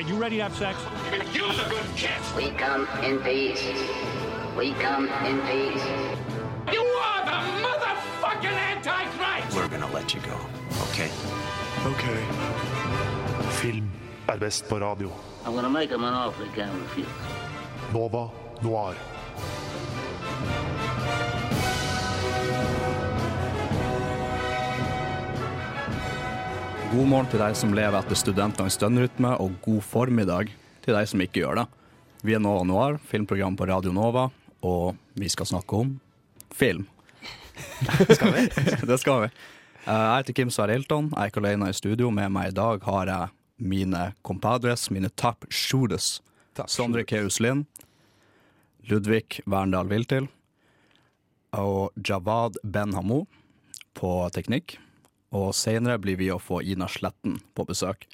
right, you ready to have sex? Use a good kiss. We come in peace. We come in peace. You are the motherfucking Antichrist! We're gonna let you go, okay? Ok. Film er best på radio. I'm gonna make him an offer he can't refuse. Nova Noir. God morgen til deg som lever etter studentenes døgnrytme, og god formiddag til deg som ikke gjør det. Vi er Nova Noir, filmprogram på Radio Nova, og vi skal snakke om film. skal vi? det skal vi. Eh, Jeg heter Kim Sverre Hilton, jeg er ikke alene i studio. Med meg i dag har jeg mine compadres, mine top shooters. Sondre Keus Lind, Ludvig Verndal Viltil og Javad Ben Hamo på teknikk. Og senere blir vi å få Ina Sletten på besøk.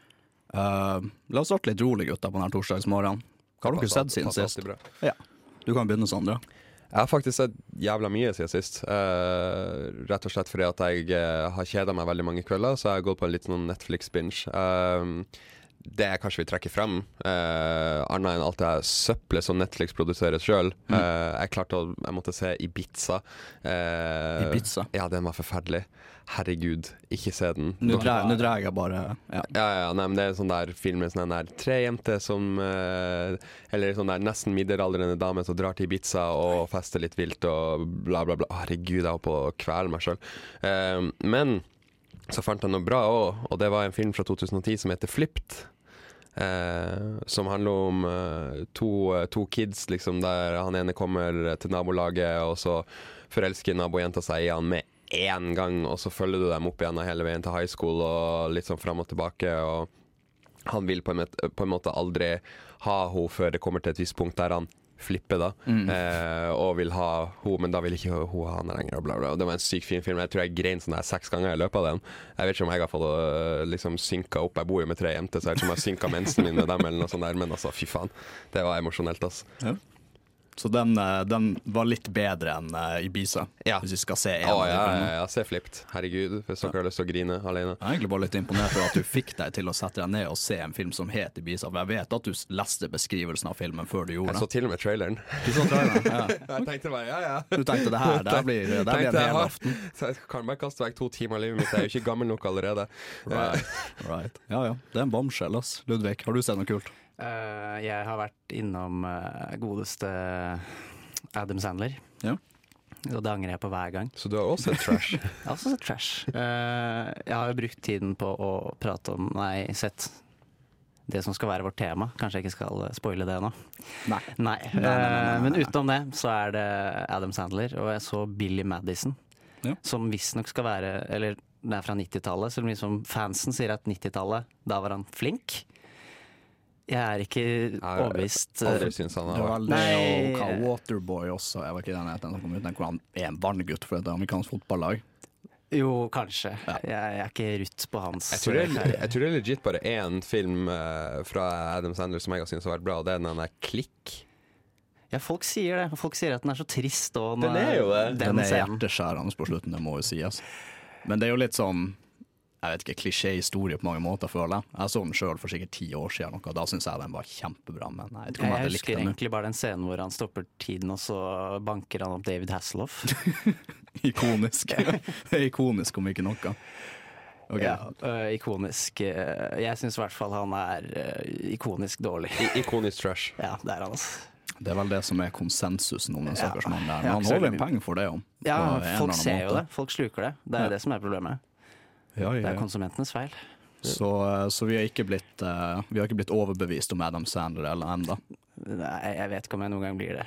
Uh, la oss starte litt rolig, gutter, på denne torsdagsmorgenen. Hva har dere sett siden sist? Ja. Du kan begynne, Sondre. Jeg har faktisk sett jævla mye siden sist. Uh, rett og slett fordi at jeg uh, har kjeda meg veldig mange kvelder, så jeg har gått på en litt sånn Netflix-binge. Uh, det jeg kanskje vil trekke frem, uh, annet enn alt det søppelet som Netflix produserer sjøl Jeg klarte å Jeg måtte se Ibiza. Ibiza? Ja, den var forferdelig. Herregud, ikke se den. Nå dreier jeg bare ja. Ja, ja, nei, men det er en sånn der film med sånn der tre jenter som eh, Eller sånn der nesten middelaldrende dame som drar til Ibiza og fester litt vilt og bla, bla, bla. Herregud, jeg holdt på å kvele meg sjøl. men så fant jeg noe bra òg, og det var en film fra 2010 som heter Flipped. Eh, som handler om eh, to, to kids, liksom, der han ene kommer til nabolaget, og så forelsker nabojenta seg i han med én gang, og så følger du dem opp igjen hele veien til high school, og litt sånn fram og tilbake. og han vil på en, måte, på en måte aldri ha henne før det kommer til et visst punkt der han flipper, da. Eh, og vil ha henne, men da vil ikke hun ha han lenger. Og bla, bla. Og det var en sykt fin film. Jeg tror jeg grein sånn her seks ganger i løpet av den. Jeg vet ikke om jeg har fått øh, liksom synka opp. Jeg bor jo med tre jenter, så jeg vet ikke om jeg har synka mensen min med dem, eller noe sånt der. Men altså, fy faen. Det var emosjonelt, altså. Så den, eh, den var litt bedre enn eh, Ibiza, Ja. hvis vi skal se av de ja, ja, ja, se Flipped. Herregud, hvis dere har lyst til å grine alene. Jeg er egentlig bare litt imponert over at du fikk deg til å sette deg ned og se en film som het Ibiza. For jeg vet at du leste beskrivelsen av filmen før du Jeg så til og med traileren. Du så traileren? Ja. Jeg tenkte bare ja, ja. Du tenkte det her, det blir, det blir en hel aften. Så jeg kan bare kaste vekk to timer av livet mitt. Jeg er jo ikke gammel nok allerede. Right. right. Ja ja, det er en bombshell, ass. Ludvig, har du sett noe kult? Eh, jeg har vært innom eh, godeste Adam Sandler. Ja. Og det angrer jeg på hver gang. Så du har også sett trash? Jeg har også sett trash. Eh, jeg har jo brukt tiden på å prate om Nei, sett det som skal være vårt tema. Kanskje jeg ikke skal spoile det nå. Nei. Nei. nei, nei, Men utenom det så er det Adam Sandler, og jeg så Billy Madison. Ja. Som visstnok skal være Eller det er fra 90-tallet, så liksom fansen sier at 90-tallet, da var han flink. Jeg er ikke overbevist. Aldri syns han Det var har vært det Nei. og Waterboy også. Jeg var ikke den som kom ut, den hvor han er en barnegutt for et amerikansk fotballag. Jo, kanskje. Jeg, jeg er ikke rutt på hans jeg tror, det, er- jeg tror det er legit bare én film eh, fra Adam Sandler som jeg har syntes har vært bra, og det er den der Klikk. Ja, folk sier det. Folk sier at den er så trist. Og Den er jo det. Den, Den er hjerteskjærende på slutten, det må jo sies. Men det er jo litt sånn jeg vet ikke, klisjé-historie på mange måter, føler jeg. Jeg så den sjøl for sikkert ti år siden, og da syns jeg den var kjempebra. Men jeg vet ikke om Jeg jeg husker den egentlig bare den scenen hvor han stopper tiden, og så banker han opp David Hasselhoff. Ikonisk. ikonisk, om ikke noe. Okay. Ja, øh, ikonisk. øh, Jeg syns i hvert fall han er øh, ikonisk dårlig. I, ikonisk trash. Ja, det er han, altså. Det er vel det som er konsensusen om den Ja. stakkars mannen der. Men han holder en penger for det, òg. Ja, folk ser ser jo det. Folk sluker det. Det er Ja. det som er problemet. Ja, Det er konsumentenes feil. Så, eh, så vi, har blitt, uh, vi har ikke blitt overbevist om Adam Sandler eller enda. Nei, jeg vet ikke om jeg noen gang blir det.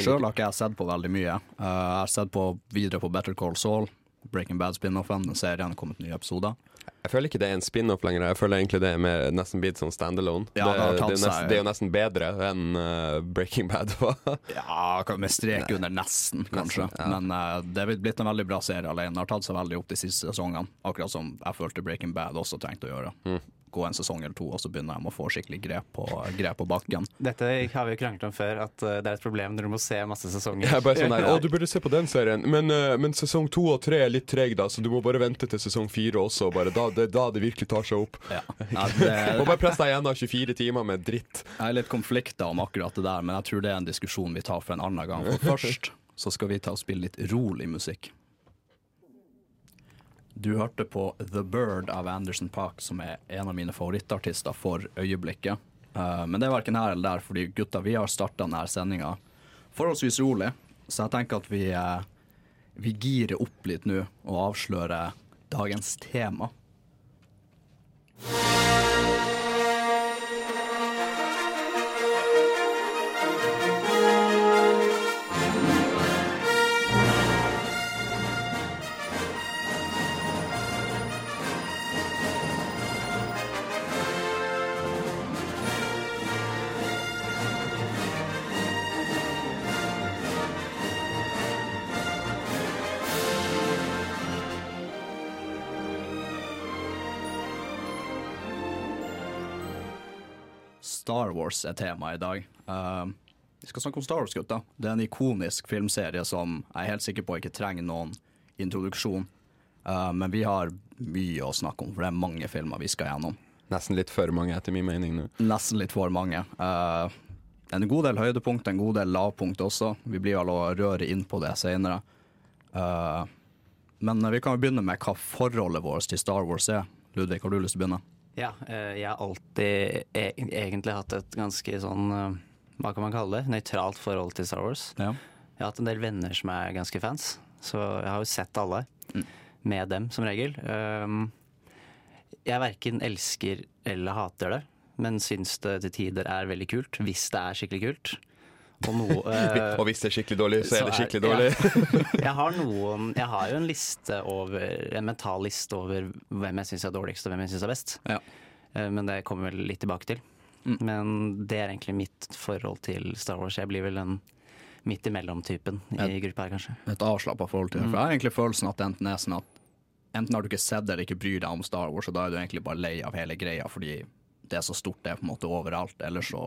Sjøl har ikke jeg sett på veldig mye. Uh, jeg har sett på videre på Better Call Saul, Breaking Bad spin-offen. Den serien har kommet nye episoder. Jeg føler ikke det er en spin-off lenger. Jeg føler egentlig det er mer, nesten blitt sånn standalone. Ja, det, det det, er seg- det er jo nesten bedre enn uh, Breaking Bad var. Ja, med strek under nesten, kanskje. Nesten, ja. Men uh, det er blitt en veldig bra serie alene. Har tatt seg veldig opp de siste sesongene. Akkurat som jeg følte Breaking Bad også trengte å gjøre. Mm. Gå en sesong eller to, og så begynner de å få skikkelig grep på, grep på bakken. Dette har vi jo kranglet om før, at eh, det er et problem når du må se masse sesonger. Jeg er bare sånn å, du burde se på den serien, men, eh, men sesong to og tre er litt treg, da, så du må bare vente til sesong fire også. Bare da, det, da det virkelig tar seg opp. Ja. Ja, det, Må bare presse deg igjen av 24 timer med dritt. Jeg er litt konflikta om akkurat det der, men jeg tror det er en diskusjon vi tar for en annen gang. For først så skal vi ta og spille litt rolig musikk. Du hørte på The Bird av Anderson Park, som er en av mine favorittartister for øyeblikket. Eh, men det er verken her eller der, fordi gutta, vi har starta denne sendinga forholdsvis rolig. Så jeg tenker at vi, eh, vi girer opp litt nå og avslører dagens tema. Star Wars er tema i dag. Uh, vi skal snakke om Star Wars, gutta. Det er en ikonisk filmserie som jeg er helt sikker på ikke trenger noen introduksjon. Uh, men vi har mye å snakke om, for det er mange filmer vi skal gjennom. Nesten litt for mange, etter min mening. nå. Nesten litt for mange. Uh, en god del høydepunkt, en god del lavpunkt også. Vi blir vel å røre inn på det senere. Uh, men vi kan begynne med hva forholdet vårt til Star Wars er. Ludvig, har du lyst til å begynne? Ja, eh, jeg har alltid e egentlig hatt et ganske sånn eh, Hva kan man kalle det? Nøytralt forhold til Star Wars. Ja. Jeg har hatt en del venner som er ganske fans, så jeg har jo sett alle. Med dem, som regel. Um, jeg verken elsker eller hater det, men syns det til tider er veldig kult. Hvis det er skikkelig kult. Og noe uh, Og hvis det er skikkelig dårlig, så er det skikkelig dårlig. Ja. jeg, har noen, jeg har jo en liste over En mental liste over hvem jeg syns er dårligst og hvem jeg syns er best. Ja. Uh, Men det kommer vel litt tilbake til. Men det er egentlig mitt forhold til Star Wars. Jeg blir vel den midt imellom-typen i gruppa her, kanskje. et avslappa forhold til det. For jeg har egentlig følelsen at enten er sånn at Enten har du ikke sett det eller ikke bryr deg om Star Wars, og da er du egentlig bare lei av hele greia fordi det er så stort, det er på en måte overalt. Eller så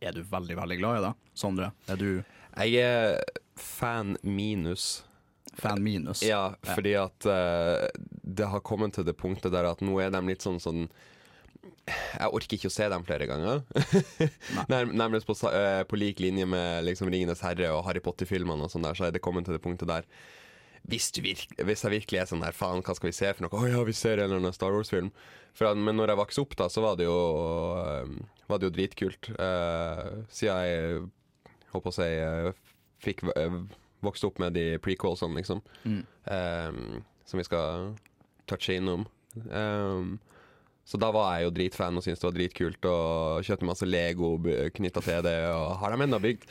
er du veldig, veldig glad i det. Sondre, er du Jeg er fan minus. fan minus? Ja, fordi at uh, det har kommet til det punktet der at nå er de litt sånn sånn jeg orker ikke å se dem flere ganger. Nær, nærmest på, eh, på lik linje med liksom 'Ringenes herre' og Harry Potter-filmene, og sånn der, så er det kommet til det punktet der hvis, du virk, hvis jeg virkelig er sånn her Faen, hva skal vi se for noe? Å ja, vi ser en eller annen Star Wars-film. Men når jeg vokste opp, da, så var det jo eh, Var det jo dritkult. Uh, siden jeg håper å si eh, fikk uh, vokst opp med de prequelsene, liksom. Eh, som vi skal touche innom. Um, så da var jeg jo dritfan og syntes det var dritkult og kjøpte masse Lego knytta til det. Og har de ennå bygd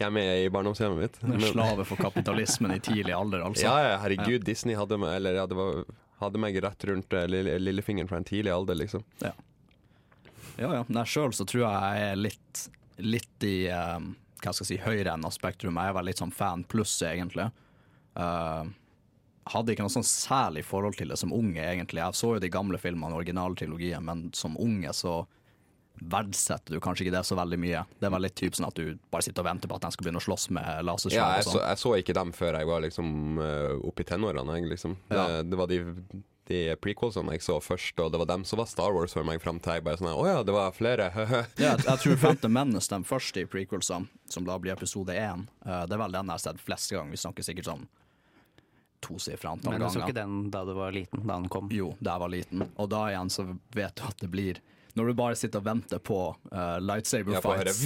hjemme i barndomshjemmet mitt. Men- slave for kapitalismen i tidlig alder, altså. ja, ja, herregud, Disney hadde meg, eller, ja, det var, hadde meg rett rundt eh, lille, lillefingeren fra en tidlig alder, liksom. Ja, ja. Nei, sjøl så tror jeg jeg er litt, litt i uh, hva skal jeg si, høyre enden av spektrum. Jeg er vel litt sånn fan pluss, egentlig. Uh, hadde ikke noe sånn særlig forhold til det som unge, egentlig. Jeg så jo de gamle filmene, originaltrilogien, men som unge så verdsetter du kanskje ikke det så veldig mye. Det vel litt typ sånn at du bare sitter og venter på at de skal begynne å slåss med Ja, jeg, så, sånn. jeg så ikke dem før jeg var liksom uh, oppe i tenårene, liksom. Ja. Det, det var de, de prequelsene jeg så først, og det var dem som var Star Wars for meg fram til jeg bare sånn Å ja, det var flere. Ja, jeg, jeg tror Phantom Menace, den første i prequelsene, som da blir episode én, uh, det er vel den jeg har sett flest ganger. Vi snakker sikkert sånn tosifra antall Men du så ikke den da du var liten, da den kom? Jo, da jeg var liten. Og da igjen så vet du at det blir Når du bare sitter og venter på uh, lightsaber Ja, fights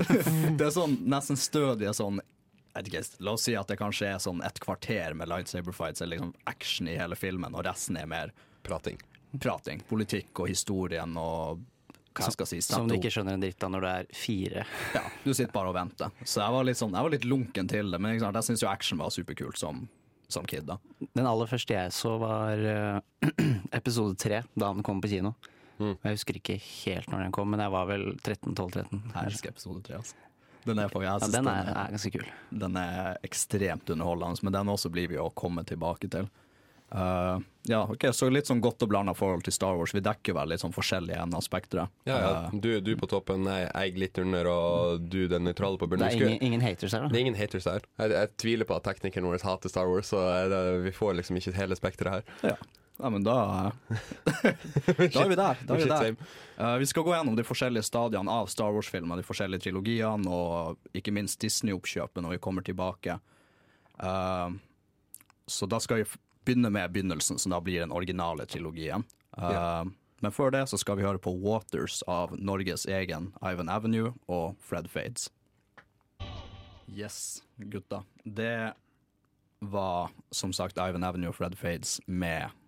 Det er sånn nesten stødige sånn ikke, La oss si at det kanskje er sånn et kvarter med lightsaber fights, eller liksom action i hele filmen, og resten er mer Prating. prating. Politikk og historien og hva jeg skal si, Som du ikke skjønner en dritt av når du er fire. Ja, du sitter bare og venter. Så jeg var litt, sånn, jeg var litt lunken til det, men sant, jeg syns jo action var superkult som, som kid. da. Den aller første jeg så, var eh, episode tre, da den kom på kino. Mm. Jeg husker ikke helt når den kom, men jeg var vel 13-12-13. Jeg elsker episode 3, Altså. Den er, Ja, den den den er, er ganske kul. Den er ekstremt underholdende, men den også blir vi å komme tilbake til. Uh, ja, ok, Så litt sånn godt og blanda forhold til Star Wars. Vi dekker vel litt sånn forskjellige ender av spekteret. Ja, ja. Eh, Du, du på toppen, jeg, jeg litt under, og du den nøytrale på Det er ingen, ingen haters her, da? Det er ingen haters her. Jeg, jeg tviler på at teknikeren vår hater Star Wars, så er det, vi får liksom ikke hele spekteret her. ja. Ja, men da Da er vi der. Er vi, der. Eh, vi skal gå gjennom de forskjellige stadiene av Star Wars-filmer, de forskjellige trilogiene, og ikke minst Disney-oppkjøpet når vi kommer tilbake. Uh, så da skal vi begynne med begynnelsen, som da blir den originale trilogien. Uh, yeah. Men før det så skal vi høre på Waters av Norges egen Ivan Avenue og Fred Fades. Yes, gutta. Det var som sagt Ivan Avenue og Fred Fades med eh,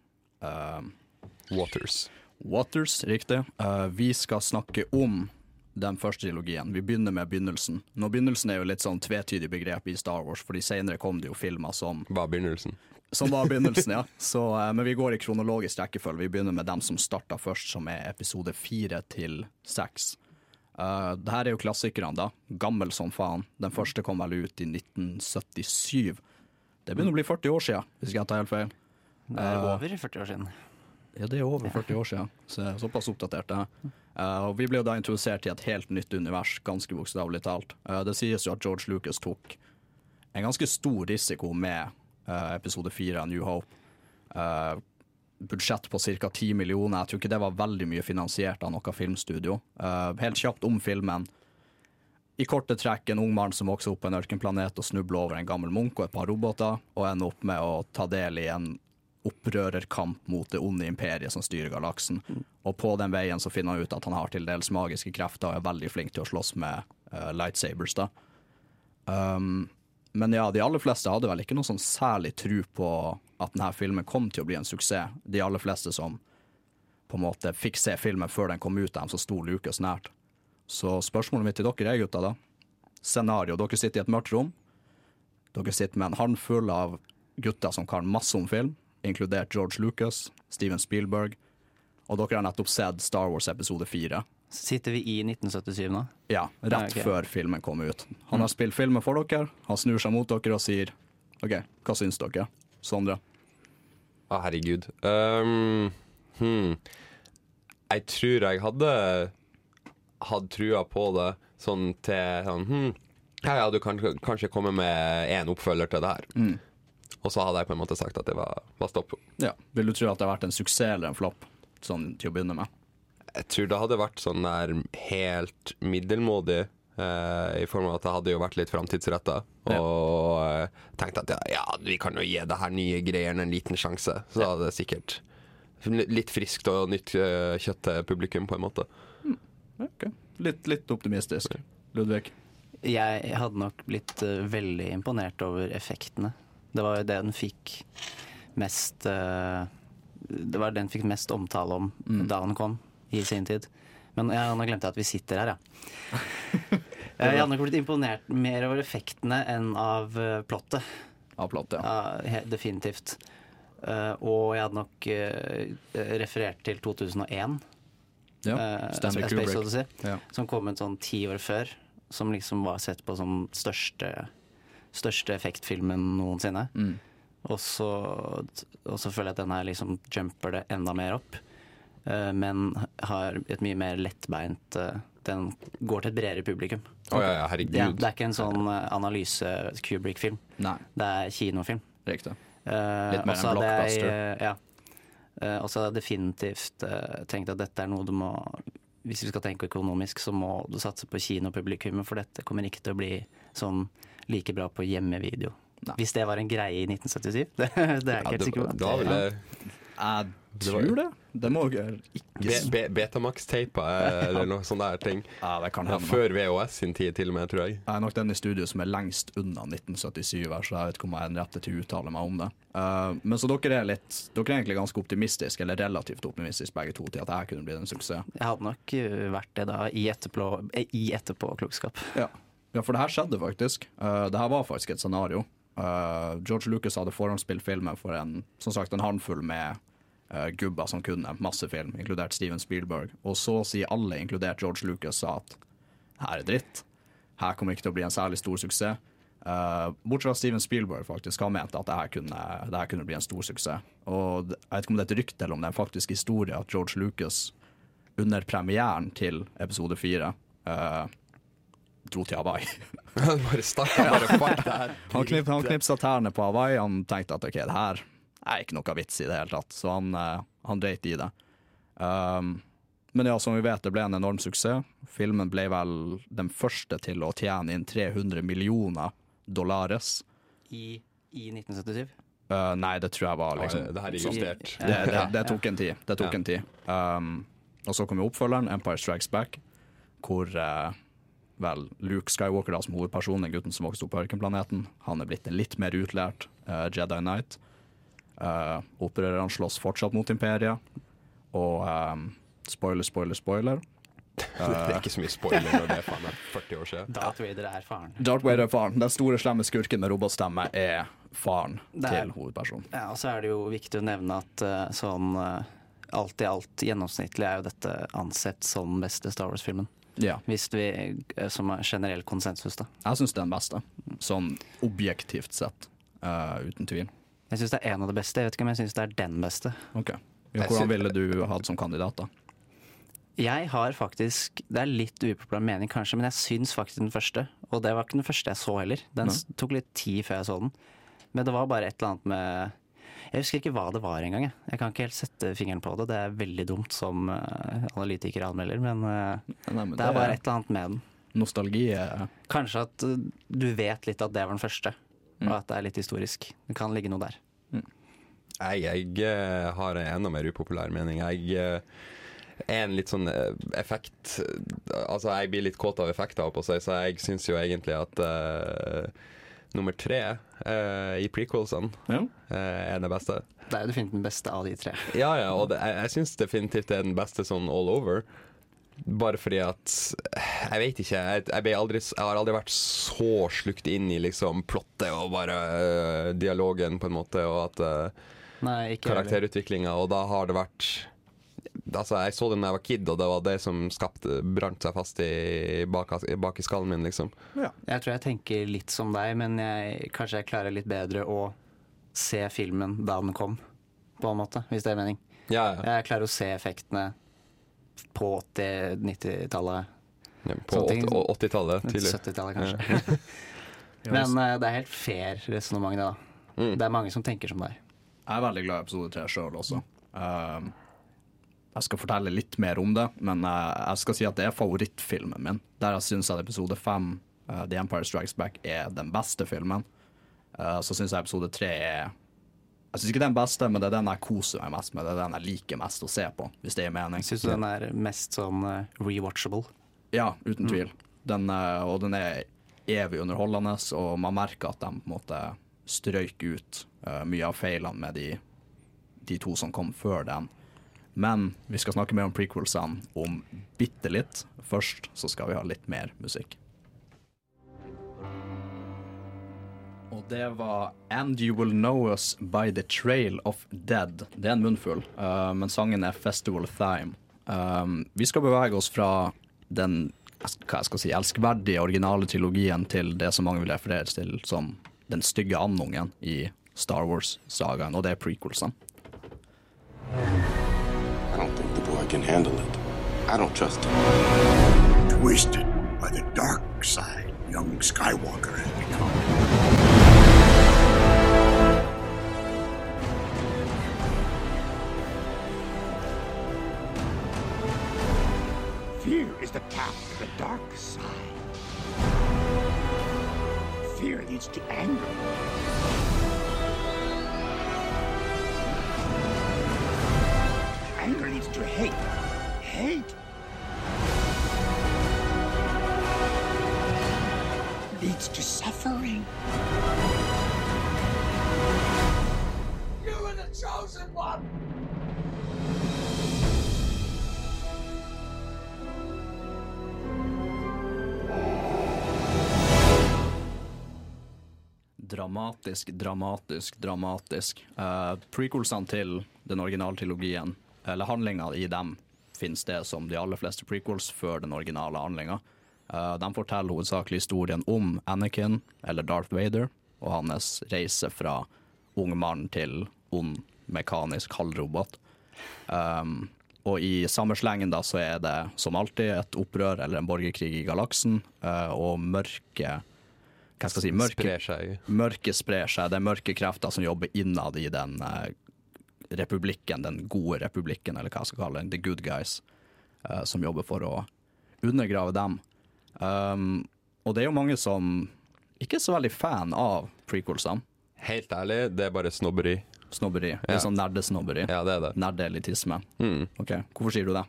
Waters. Waters, riktig. Uh, vi skal snakke om den første trilogien. Vi begynner med begynnelsen. Nå Begynnelsen er jo litt sånn tvetydig begrep i Star Wars, fordi senere kom det jo filmer som, Var begynnelsen. som var begynnelsen, ja. Så, uh, men vi går i kronologisk rekkefølge. Vi begynner med dem som starta først, som er episode fire til seks. Uh, det her er jo klassikerne, da. Gammel som faen. Den første kom vel ut i 1977. Det begynner å bli 40 år siden, hvis ikke jeg tar helt feil. Det er over 40 år siden. Ja, det er over 40 år siden, så er såpass oppdatert. jeg. Eh, og vi ble jo da introdusert i et helt nytt univers, ganske bokstavelig talt. Eh, det sies jo at George Lucas tok en ganske stor risiko med eh, episode fire av New Hope. Eh, budsjett på ca. 10 millioner. Jeg tror ikke det var veldig mye finansiert av noe filmstudio. Eh, helt kjapt om filmen. I korte trekk en ung mann som vokser opp på en ørkenplanet og snubler over en gammel munk og et par roboter, og ender opp med å ta del i en opprørerkamp mot det onde imperiet som styrer galaksen. Og på den veien så finner han ut at han har til dels magiske krefter og er veldig flink til å slåss med uh, lightsabers. da. Um, men ja, de aller fleste hadde vel ikke noe sånn særlig tro på at denne filmen kom til å bli en suksess. De aller fleste som på en måte fikk se filmen før den kom ut, dem som sto Lucas nært. Så spørsmålet mitt til dere er, gutta, da. Scenario. Dere sitter i et mørkt rom. Dere sitter med en håndfull av gutter som kan masse om film, inkludert George Lucas, Steven Spielberg, og dere har nettopp sett Star Wars episode 4. Sitter vi i 1977 nå? Ja, rett Ja, okay. før filmen kom ut. Han har spilt filmen for dere, han snur seg mot dere og sier OK, hva syns dere? Sondre? Å, herregud. Um, hmm. Jeg tror jeg hadde hatt trua på det sånn til sånn hmm. Ja, ja, du kan kanskje komme med én oppfølger til det her. Mm. Og så hadde jeg på en måte sagt at det var, var stopp. Ja. Vil du tro at det har vært en suksess eller en flopp, sånn til å begynne med? Jeg tror det hadde vært sånn der helt middelmådig. eh, I form av at det hadde jo vært litt framtidsretta. Ja. Og uh, tenkt at ja, ja, vi kan jo gi det her nye greiene en liten sjanse. Så hadde det sikkert litt friskt og nytt eh, kjøtt til publikum, på en måte. Ok, Litt, litt optimistisk. Ludvig? Jeg hadde nok blitt eh, veldig imponert over effektene. Det var jo det den fikk mest eh, Det var det den fikk mest omtale om da den kom i sin tid. Men ja, nå glemte jeg at vi sitter her, ja. Jeg hadde nok blitt imponert mer over effektene enn av eh, plottet. Av plottet, ja. Ja, definitivt. Eh, og jeg hadde nok referert til 2001. ja. Stanley Space Kubrick. Odyssey, Ja. som kom ut sånn ti år før. Som liksom var sett på som største, største effektfilmen noensinne. Mm. Og, så, og så føler jeg at den her liksom jumper det enda mer opp. Uh, men har et mye mer lettbeint uh, Den går til et bredere publikum. Oh, ja, ja, herregud. Ja, det er ikke en sånn eh, analyse-Kubrick-film. Det er kinofilm. riktig. Litt mer også en jeg, blockbuster. eh, ja. Og så har jeg definitivt tenkt at dette er noe du må Hvis vi skal tenke økonomisk, så må du satse på kinopublikummet, for dette kommer ikke til å bli sånn like bra på hjemmevideo. Nei. Hvis det var en greie i 1977. Det, det er jeg Ja, ikke helt det, sikker på. da ville Jeg tror det. Det må jeg ikke be, be, Betamax-teiper eller noe sånne der ting. Ja, det kan hende. før VHS sin tid, til og med, tror jeg. Jeg er nok den i studio som er lengst unna 1977, her, så jeg vet ikke om jeg er den rette til å uttale meg om det. Uh, men så dere er litt Dere er egentlig ganske optimistiske, eller relativt optimistiske begge to, til at jeg kunne blitt en suksess. Jeg hadde nok eh, vært det da, i, etterpå, eh, i etterpåklokskap. Ja. Ja, for det her skjedde faktisk. Uh, det her var faktisk et scenario. Uh, George Lucas hadde forhåndsspilt filmen for en, som sagt, en håndfull med uh, gubber som kunne masse film, inkludert Steven Spielberg. Og så sier alle, inkludert George Lucas, sa at her er dritt. Her kommer ikke til å bli en særlig stor suksess. Uh, bortsett fra Steven Spielberg faktisk har ment at det her kunne, kunne bli en stor suksess. Og jeg vet ikke om det er et rykte eller om det er en faktisk historie at George Lucas under premieren til episode fire dro til Hawaii. bare starta bare fart der. Han, knip, han knipsa tærne på Hawaii. Han tenkte at ok, det her er ikke noe vits i det hele tatt, så han, eh, han dreit i det. Um, men ja, som vi vet, det ble en enorm suksess. Filmen ble vel den første til å tjene inn 300 millioner dollares. I, i 1977. Uh, nei, det tror jeg var liksom det her er sånn- justert. det, det, det tok en tid. Det tok Ja. en tid. Um, og så kom jo oppfølgeren, Empire Strikes Back, hvor eh, vel Luke Skywalker da, som hovedperson, den gutten som vokste opp på ørkenplaneten, han er blitt en litt mer utlært uh, Jedi Knight. Uh, Opprørerne slåss fortsatt mot imperiet. Og um, spoiler, spoiler, spoiler. Det er ikke så mye spoiler når det er faen meg 40 år siden. Darth Vader er faren. Darth Vader er faren. Den store, slemme skurken med robotstemme er faren er- til hovedpersonen. Ja, og så er det jo viktig å nevne at eh, sånn eh, alt i alt gjennomsnittlig er jo dette ansett som beste Star Wars-filmen. Ja. Hvis vi, eh, Som er generell konsensus, da. Jeg syns det er den beste, sånn objektivt sett. Uh, uten tvil. Jeg syns det er en av de beste. Jeg vet ikke om jeg syns det er den beste. Ok. Ja, hvordan ville du hatt som kandidat, da? Jeg har faktisk Det er litt upopulær mening, kanskje, men jeg syns faktisk den første. Og det var ikke den første jeg så heller. Den Nei. tok litt tid før jeg så den. Men det var bare et eller annet med Jeg husker ikke hva det var engang. Jeg. jeg kan ikke helt sette fingeren på det. Det er veldig dumt som uh, analytiker og anmelder, men eh, Nei, men det er bare et eller annet med den. Nostalgi er Kanskje at uh, du vet litt at det var den første, Mm. og at det er litt historisk. Det kan ligge noe der. Jeg, jeg eh, har en enda mer upopulær mening. Jeg eh, er en litt sånn eh, effekt Altså, jeg blir litt kåt av effekter, på seg, så jeg syns jo egentlig at eh, nummer tre uh, i prequelsene Ja. uh, er det beste. Det er jo definitivt den beste av de tre. Ja, ja, og det, jeg, jeg syns definitivt det er den beste sånn all over. Bare fordi at Jeg vet ikke. Jeg, jeg, ble aldri, jeg har aldri vært så slukt inn i liksom plottet og bare uh, dialogen, på en måte, og at uh, Nei, ikke karakterutviklinga, og da har det vært Altså, jeg så den da jeg var kid, og det var det som skapte brant seg fast i, bak, bak i skallen min, liksom. Jeg tror jeg tenker litt som deg, men jeg, kanskje jeg klarer litt bedre å se filmen da den kom, på en måte, hvis det er mening. Ja, ja. Jeg klarer å se effektene på 80-90-tallet. ja på Sånne ting. 80 80-tallet, tidlig. 70-tallet, kanskje. Men uh, det er helt fair resonnement, det, da. Mm. Det er mange som tenker som deg. Jeg er veldig glad i episode tre sjøl også. Um, jeg skal fortelle litt mer om det, men eh, jeg skal si at det er favorittfilmen min. Der jeg syns at episode fem, eh, The Empire Strikes Back, er den beste filmen. Eh, så syns jeg episode tre er Jeg syns ikke det er den beste, men det er den jeg koser meg mest med. Det er den jeg liker mest å se på, hvis det gir mening. Syns du den er mest sånn rewatchable? Ja, uten tvil. Den, og den er evig underholdende, og man merker at de på en måte strøyk ut mye av feilene med de, de to som kom før den. Men vi skal snakke mer om prequelsene om bitte litt. Først så skal vi ha litt mer musikk. Og det var And You Will Know Us By The Trail of Dead. Det er en munnfull, uh, men sangen er Festival Thime. Um, vi skal bevege oss fra den hva jeg skal si, elskverdige originale trilogien til det som mange vil referere til som den stygge andungen i Star Wars-sagaen, og det er prequelsene. Can handle it. I don't trust him. twisted by the dark side young Skywalker has become. Fear is the path to the dark side. Fear leads to anger. Anger leads to hate. Hate leads to suffering. You are the chosen one! Dramatisk, dramatisk, dramatisk. Uh, prequelsene til den originale trilogien, eller handlinga i dem, finner sted som de aller fleste prequels før den originale handlinga. Eh, de forteller hovedsakelig historien om Anakin, eller Darth Vader, og hans reise fra ung mann til ond mekanisk halvrobot. Um, og i samme slengen da så er det som alltid et opprør eller en borgerkrig i galaksen, uh, og mørke hva skal jeg si, mørke, Sprer seg. mørke sprer seg. Det er mørke krefter som jobber innad i den eh, republikken, den gode republikken, eller hva jeg skal kalle den, the good guys, uh, som jobber for å undergrave dem. Um, og det er jo mange som ikke er så veldig fan av prequelsene. Helt ærlig, det er bare snobberi. Snobberi. Ja. Litt sånn nerdesnobberi. Ja, det er det. Nerdelitisme. Mm. Ok, Hvorfor sier du det?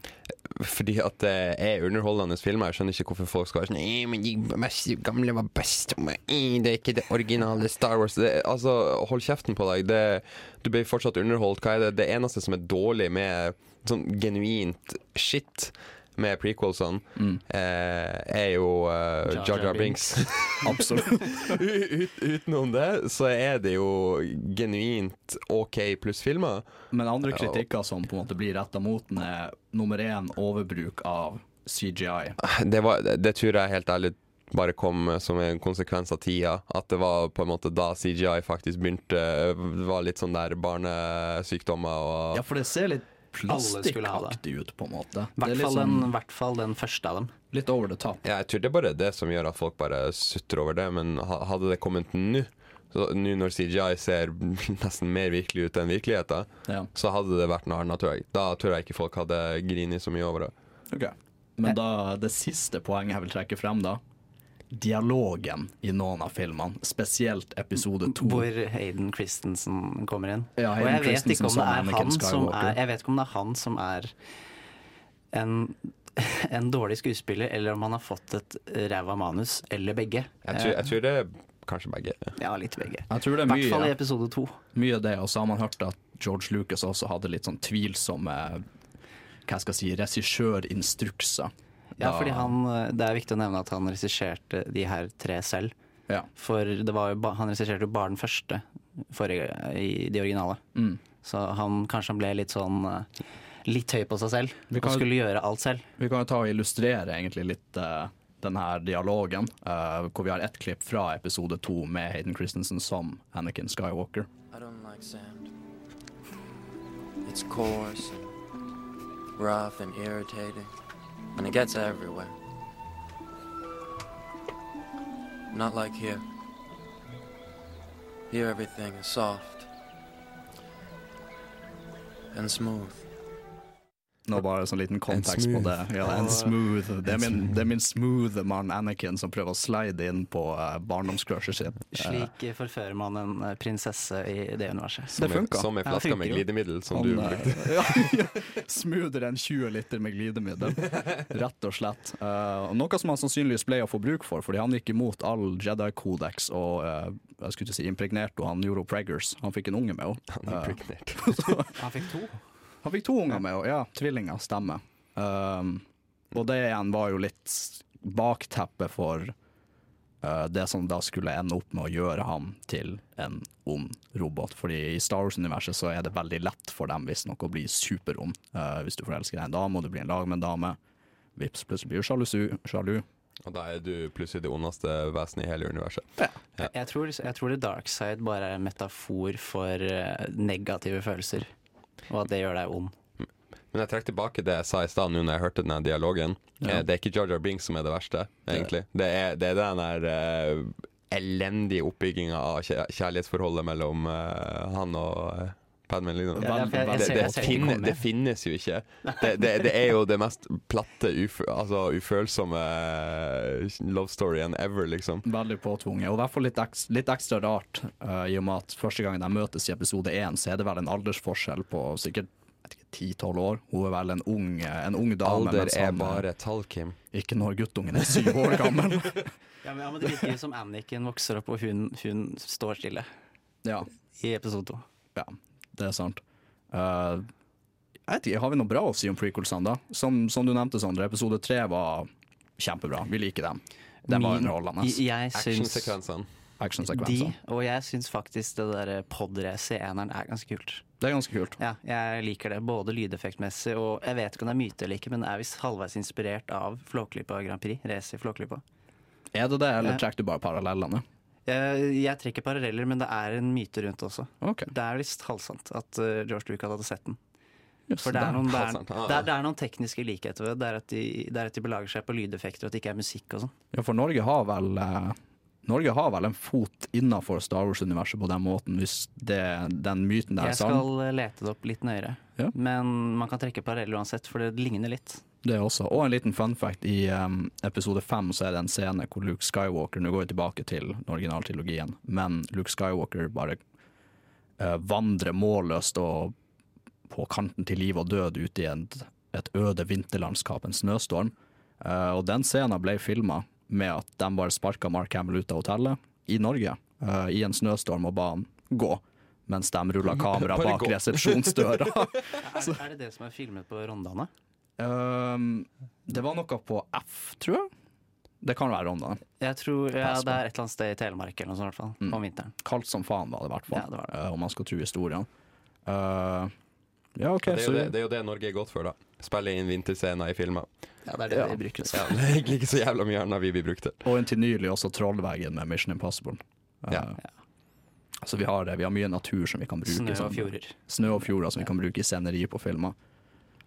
Fordi at det er underholdende filmer. Jeg skjønner ikke hvorfor folk skal være sånn Nei, men de mest gamle var best. Det er ikke det originale Star Wars. Det, altså, hold kjeften på deg. Det, du blir fortsatt underholdt. Hva er det? det eneste som er dårlig med sånn genuint shit med prequelsene, eh, er jo eh, Jar Jar Binks. Absolutt. Ut, utenom det så er det jo genuint OK pluss-filmer. Men andre kritikker som på en måte blir retta mot den, er nummer én overbruk av CGI. Det, var, det, det tror jeg helt ærlig bare kom som en konsekvens av tida. At det var på en måte da CGI faktisk begynte Det var litt sånn der barnesykdommer og Ja, for det ser litt Alle skulle ha det. plastikkaktig ut, på en måte. I er hvert liksom, hvert fall den første av dem. litt over the top. Ja, jeg tror det er bare det som gjør at folk bare sutter over det. Men hadde det kommet nå, nå når CGI ser nesten mer virkelig ut enn virkeligheten, Ja. så hadde det vært noe annet, tror jeg. Da tror jeg ikke folk hadde grinet så mye over det. Ok. Men da, det siste poenget jeg vil trekke frem, da. Dialogen i noen av filmene, spesielt episode to. Hvor Hayden Christensen kommer inn. Ja, og jeg vet, ikke om det er han som er, jeg vet ikke om det er han som er en, en dårlig skuespiller, eller om han har fått et ræva manus, eller begge. Jeg tror, jeg tror det er kanskje begge. Ja, litt begge. I er hvert fall i episode to. mye av det, og så har man hørt at George Lucas også hadde litt sånn tvilsomme hva skal jeg si, regissørinstrukser. Ja, Da- fordi han, Det er viktig å nevne at han regisserte de her tre selv. Ja. For det var jo han regisserte jo bare den første forrige, i de originale. Mm. Så han kanskje han ble litt sånn eh, Litt høy på seg selv. Vi Og kan- skulle gjøre alt selv. Vi kan jo ta og illustrere egentlig litt uh, den her dialogen, uh, hvor vi har ett klipp fra episode to med Hayden Christensen som Anakin Skywalker. I don't like sand. It's coarse and rough and irritating, and it gets everywhere. Not like here. Here everything is soft and smooth. Nå bare sånn liten kontekst på det. Ja, en smooth. Det er min, det er min smooth mann Anakin som prøver å slide inn på uh, barndomscrushet sitt. Eh, Slik forfører man en eh, prinsesse i det universet. Det Som, funka. en- som en flaske med glidemiddel som Han, du brukte. ja, Smoothere enn 20 liter med glidemiddel, rett og slett. Uh, noe som han sannsynligvis ble å få bruk for, fordi han gikk imot all Jedi-kodex og uh, jeg skulle ikke si impregnerte henne. Han gjorde henne preggers. Han fikk en unge med henne. Impregnert. Han fikk to. Han fikk to unger med henne, ja. Tvillinger, stemmer. Um, og det igjen var jo litt bakteppet for uh, det som da skulle ende opp med å gjøre ham til en ond robot. Fordi i Star Wars-universet så er det veldig lett for dem hvis noe blir superond. Uh, hvis du forelsker deg en dame og du blir en lag med en dame, vips, plutselig blir du sjalusu, sjalu. Og da er du plutselig det ondeste vesenet i hele universet. Jeg tror, jeg tror det dark side bare er en metafor for eh, negative følelser. Og at det gjør deg ond. Men jeg trekker tilbake det jeg sa i stad, nå når jeg hørte denne dialogen. Ja. Eh, Det er ikke Jar Jar Binks som er det verste, egentlig. Det er, det er den der uh, elendige oppbygginga av kjærlighetsforholdet mellom uh, han og uh, Padman. Lino. Ja, det, det, det, jeg ser ikke finne, komme. det finnes jo ikke. Det, det, det er jo det mest platte, ufø, altså, ufølsomme eh, love storyen ever, liksom. Veldig påtvunget. Og i hvert fall litt, eks, litt ekstra rart, uh, i og med at første gangen de møtes i episode én, så er det vel en aldersforskjell på sikkert ti-tolv år. Hun er vel en ung, en ung dame. Alder er han, eh, bare tall, Kim. Ikke når guttungen er syv år gammel. Ja, men, ja, men Det virker jo som Anniken vokser opp, og hun, hun står stille ja, i episode to. ja, det er sant. Uh, jeg vet ikke, Har vi noe bra å si om prequelsene, da? Som, som du nevnte, Sondre, episode tre var kjempebra. Vi liker dem. Den var underholdende. Actionsekvensene. Action. De, og jeg syns faktisk det der podracet i eneren er ganske kult. Det er ganske kult. Ja, jeg liker det, både lydeffektmessig og jeg vet ikke om det er myte eller ikke, men det er visst halvveis inspirert av Flåklypa Grand Prix. Race i Flåklypa. Er det det, eller Ja. trekker du bare parallellene? Jeg, jeg trekker paralleller, men det er en myte rundt også. Okay. Det er visst halvsant at uh, George Lucas hadde sett den. Just, For det er, noen, det, er, det, er, det er noen tekniske likheter ved det. Det er at de, det er at de belager seg på lydeffekter, og at det ikke er musikk og sånn. Ja, for Norge har vel eh, Norge har vel en fot innafor Star Wars-universet på den måten, hvis det, den myten der er sann? Jeg skal eh, lete det opp litt nøyere. Ja. Men man kan trekke paralleller uansett, for det ligner litt. Det også. Og en liten fun fact. I um, episode fem så er det en scene hvor Luke Skywalker Nå går vi tilbake til originaltrilogien, men Luke Skywalker bare uh, vandrer målløst og på kanten til liv og død ute i et, et øde vinterlandskap, en snøstorm. Uh, og den scenen ble filma med at de bare sparka Mark Hamill ut av hotellet i Norge uh, i en snøstorm og ba han gå. Mens de rulla kamera bak resepsjonsdøra. Er, er det det som er filmet på Rondane? Um, det var noe på F, tror jeg. Det kan være Rondane. Jeg tror ja, det er et eller annet sted i Telemark eller noe sånt, i hvert fall, Mm. om vinteren. Kaldt som faen var det i hvert fall, Ja, det det. Uh, om man skal tro historien. Uh, ja, OK, Det er, jo det, det er jo det Norge er godt for, da. Spille inn vinterscener i filmer. Ja, det er det Ja. vi bruker. Ja, det er egentlig ikke så jævla mye annet vi blir brukt til. Og inntil nylig også Trollveggen med Mission Impossible. Uh, Ja. Så vi har, det. vi har mye natur som vi kan bruke. Snø og fjorder. Snø og fjorder som vi kan bruke i sceneri på filmer.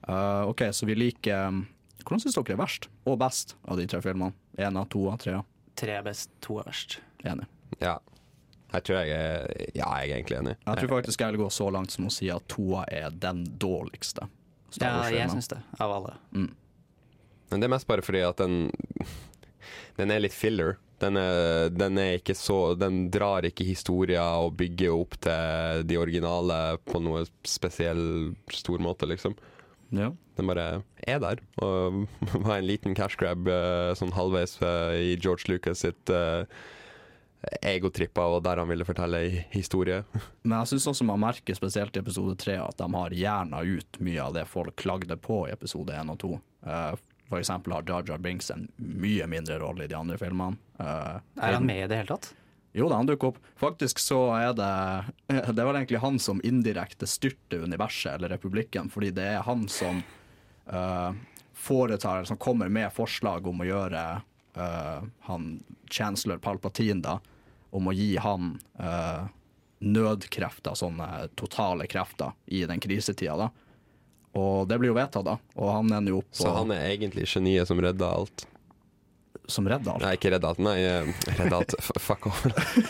Uh, OK, så vi liker um, Hvordan syns dere er verst og best av de tre filmene? Én av to av tre? Tre er best, to er verst. Enig. Ja. Jeg tror jeg er Ja, jeg er egentlig enig. Jeg tror faktisk jeg vil gå så langt som å si at toa er den dårligste. Ja, jeg syns det, av alle. Men det er mest bare fordi at den Den er litt filler. Den er, den er ikke så Den drar ikke historier og bygger opp til de originale på noe spesiell stor måte, liksom. Ja. Den bare er der. Og var en liten cash grab eh, sånn halvveis eh, i George Lucas sitt uh, egotrippa, og der han ville fortelle ei historie. Men jeg syns også man merker spesielt i episode tre at de har hjerna ut mye av det folk klagde på i episode én og to. Eh, for eksempel har Jar Jar Binks en mye mindre rolle i de andre filmene. Eh, Er han med i det hele tatt? Jo da, han dukker opp. Faktisk så er det Det var egentlig han som indirekte styrte universet, eller republikken, fordi det er han som uh, foretar, som kommer med forslag om å gjøre uh, han chancellor Palpatine, da, om å gi han uh, nødkrefter, sånne totale krefter, i den krisetida, da. Og det blir jo vedtatt, da. Og han ender jo opp Så han er egentlig geniet som redder alt. Som redder alt. Nei, ikke redda alt. Nei, eh, redda alt. Fuck off.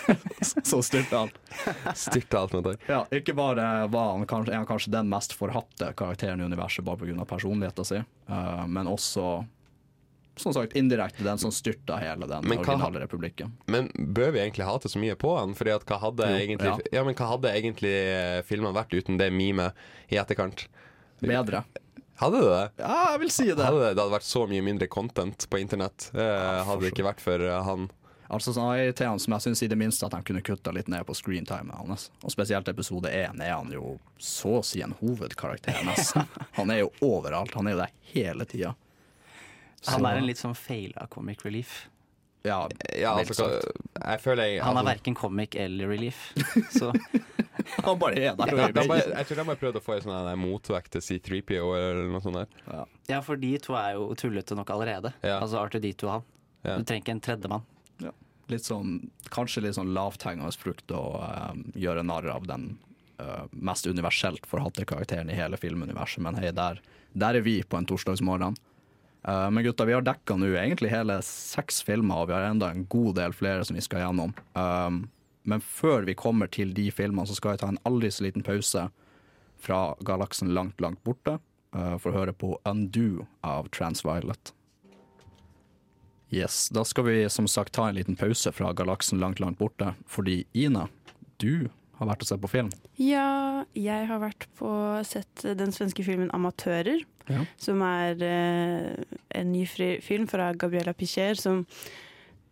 Så styrte alt. Med det. Ja, ikke bare var han kanskje, er han kanskje den mest forhatte karakteren i universet bare pga. personligheten sin, uh, men også som sagt indirekte den som styrta hele den Men hva- originale republikken. Men bør vi egentlig hate så mye på han? Fordi at hva hadde Jo, egentlig ja. ja. men hva hadde egentlig eh, filmene vært uten det memet i etterkant? Bedre. Hadde det det? Ja, jeg vil si det. Hadde det, det hadde vært så mye mindre content på internett. Eh, hadde det ikke vært for eh, han. Altså sånn irriterende som jeg syns i det minste at de kunne kutta litt ned på screentimen hans. Og spesielt episode én er han jo så å si en hovedkarakter, nesten. Han er jo overalt. Han er jo der hele tida. Han er en litt sånn faila comic relief. Ja, Ja, altså, jeg føler jeg Han er altså, verken comic eller relief. Så Han bare er der. Ja, de, bare- Jeg tror de har prøvd å få en sånn motvekt til C3PO eller noe sånt. der ja, for de to er jo tullete nok allerede. Ja. Altså R2D2 og han. Ja. Du trenger ikke en tredjemann. litt sånn, kanskje litt sånn lavthengende frukt å um, gjøre narr av den uh, mest universelt forhatte karakteren i hele filmuniverset. Men hei, der, der er vi på en torsdagsmorgen. Uh, men gutta, vi har dekka nå egentlig hele seks filmer, og vi har enda en god del flere som vi skal gjennom. Um, men før vi kommer til de filmene, så skal vi ta en aldri så liten pause fra galaksen langt, langt borte eh, for å høre på Undo av Transviolet. Yes, Da skal vi som sagt ta en liten pause fra galaksen langt, langt borte. Fordi Ina, du har vært og sett på film. Ja, jeg har vært på sett den svenske filmen 'Amatører', Ja. som er eh, en ny film fra Gabriela Picher, som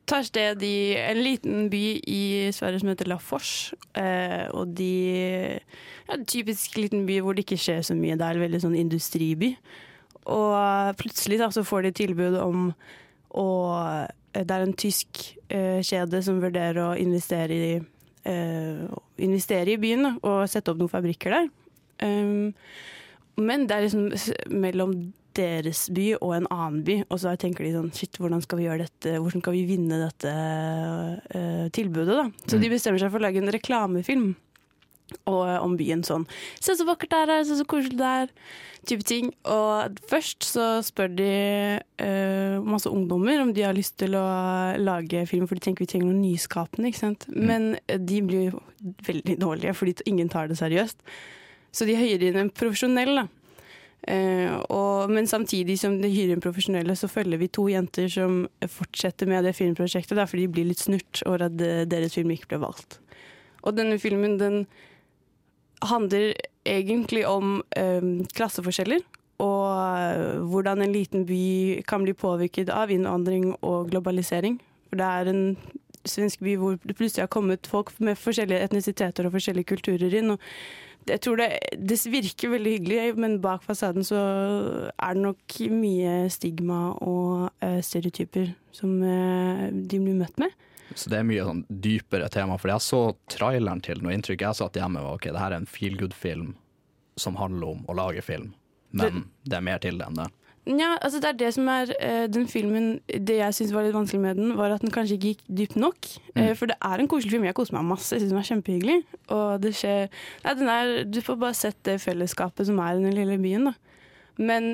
tar sted i en liten by i Sverige som heter La Force. Eh, og de ja, typisk liten by hvor det ikke skjer så mye. Det er en veldig sånn industriby. Og plutselig da, så får de tilbud om å eh, det er en tysk eh, kjede som vurderer å investere i, eh, investere i byen da, og sette opp noen fabrikker der. Um, men det er liksom mellom deres by og en annen by, og så tenker de sånn Shit, hvordan skal vi gjøre dette, hvordan skal vi vinne dette uh, tilbudet, da? Så de bestemmer seg for å lage en reklamefilm og, om byen sånn. Se så vakkert det er her, se så koselig det er. Type ting. Og først så spør de uh, masse ungdommer om de har lyst til å lage film, for de tenker vi trenger noe nyskapende. ikke sant? Men eh, de blir jo veldig dårlige, fordi ingen tar det seriøst. Så de høyer inn en profesjonell, da. Eh, og, men samtidig som de hyrer inn profesjonelle, så følger vi to jenter som fortsetter med det filmprosjektet, da, fordi de blir litt snurt over at deres film ikke ble valgt. Og denne filmen den handler egentlig om um, klasseforskjeller. Og eh, hvordan en liten by kan bli påvirket av innvandring og globalisering. For det er en svensk by hvor det plutselig har kommet folk med forskjellige etnisiteter og forskjellige kulturer inn. og jeg tror det, det virker veldig hyggelig, men bak fasaden så er det nok mye stigma og uh, stereotyper som uh, de blir møtt med. Så det er mye sånn dypere tema. For jeg så traileren til noe inntrykk jeg satt hjemme var ok, det her er en feel good-film som handler om å lage film. Men det er mer til det enn det. Ja, altså det er det som er uh, den filmen Det jeg syns var litt vanskelig med den, var at den kanskje ikke gikk dypt nok. Eh, for det er en koselig film. Jeg koser meg masse. Jeg syns den er kjempehyggelig. Og det skjer Nei, den er Du får bare sett det fellesskapet som er i den lille byen, da. Men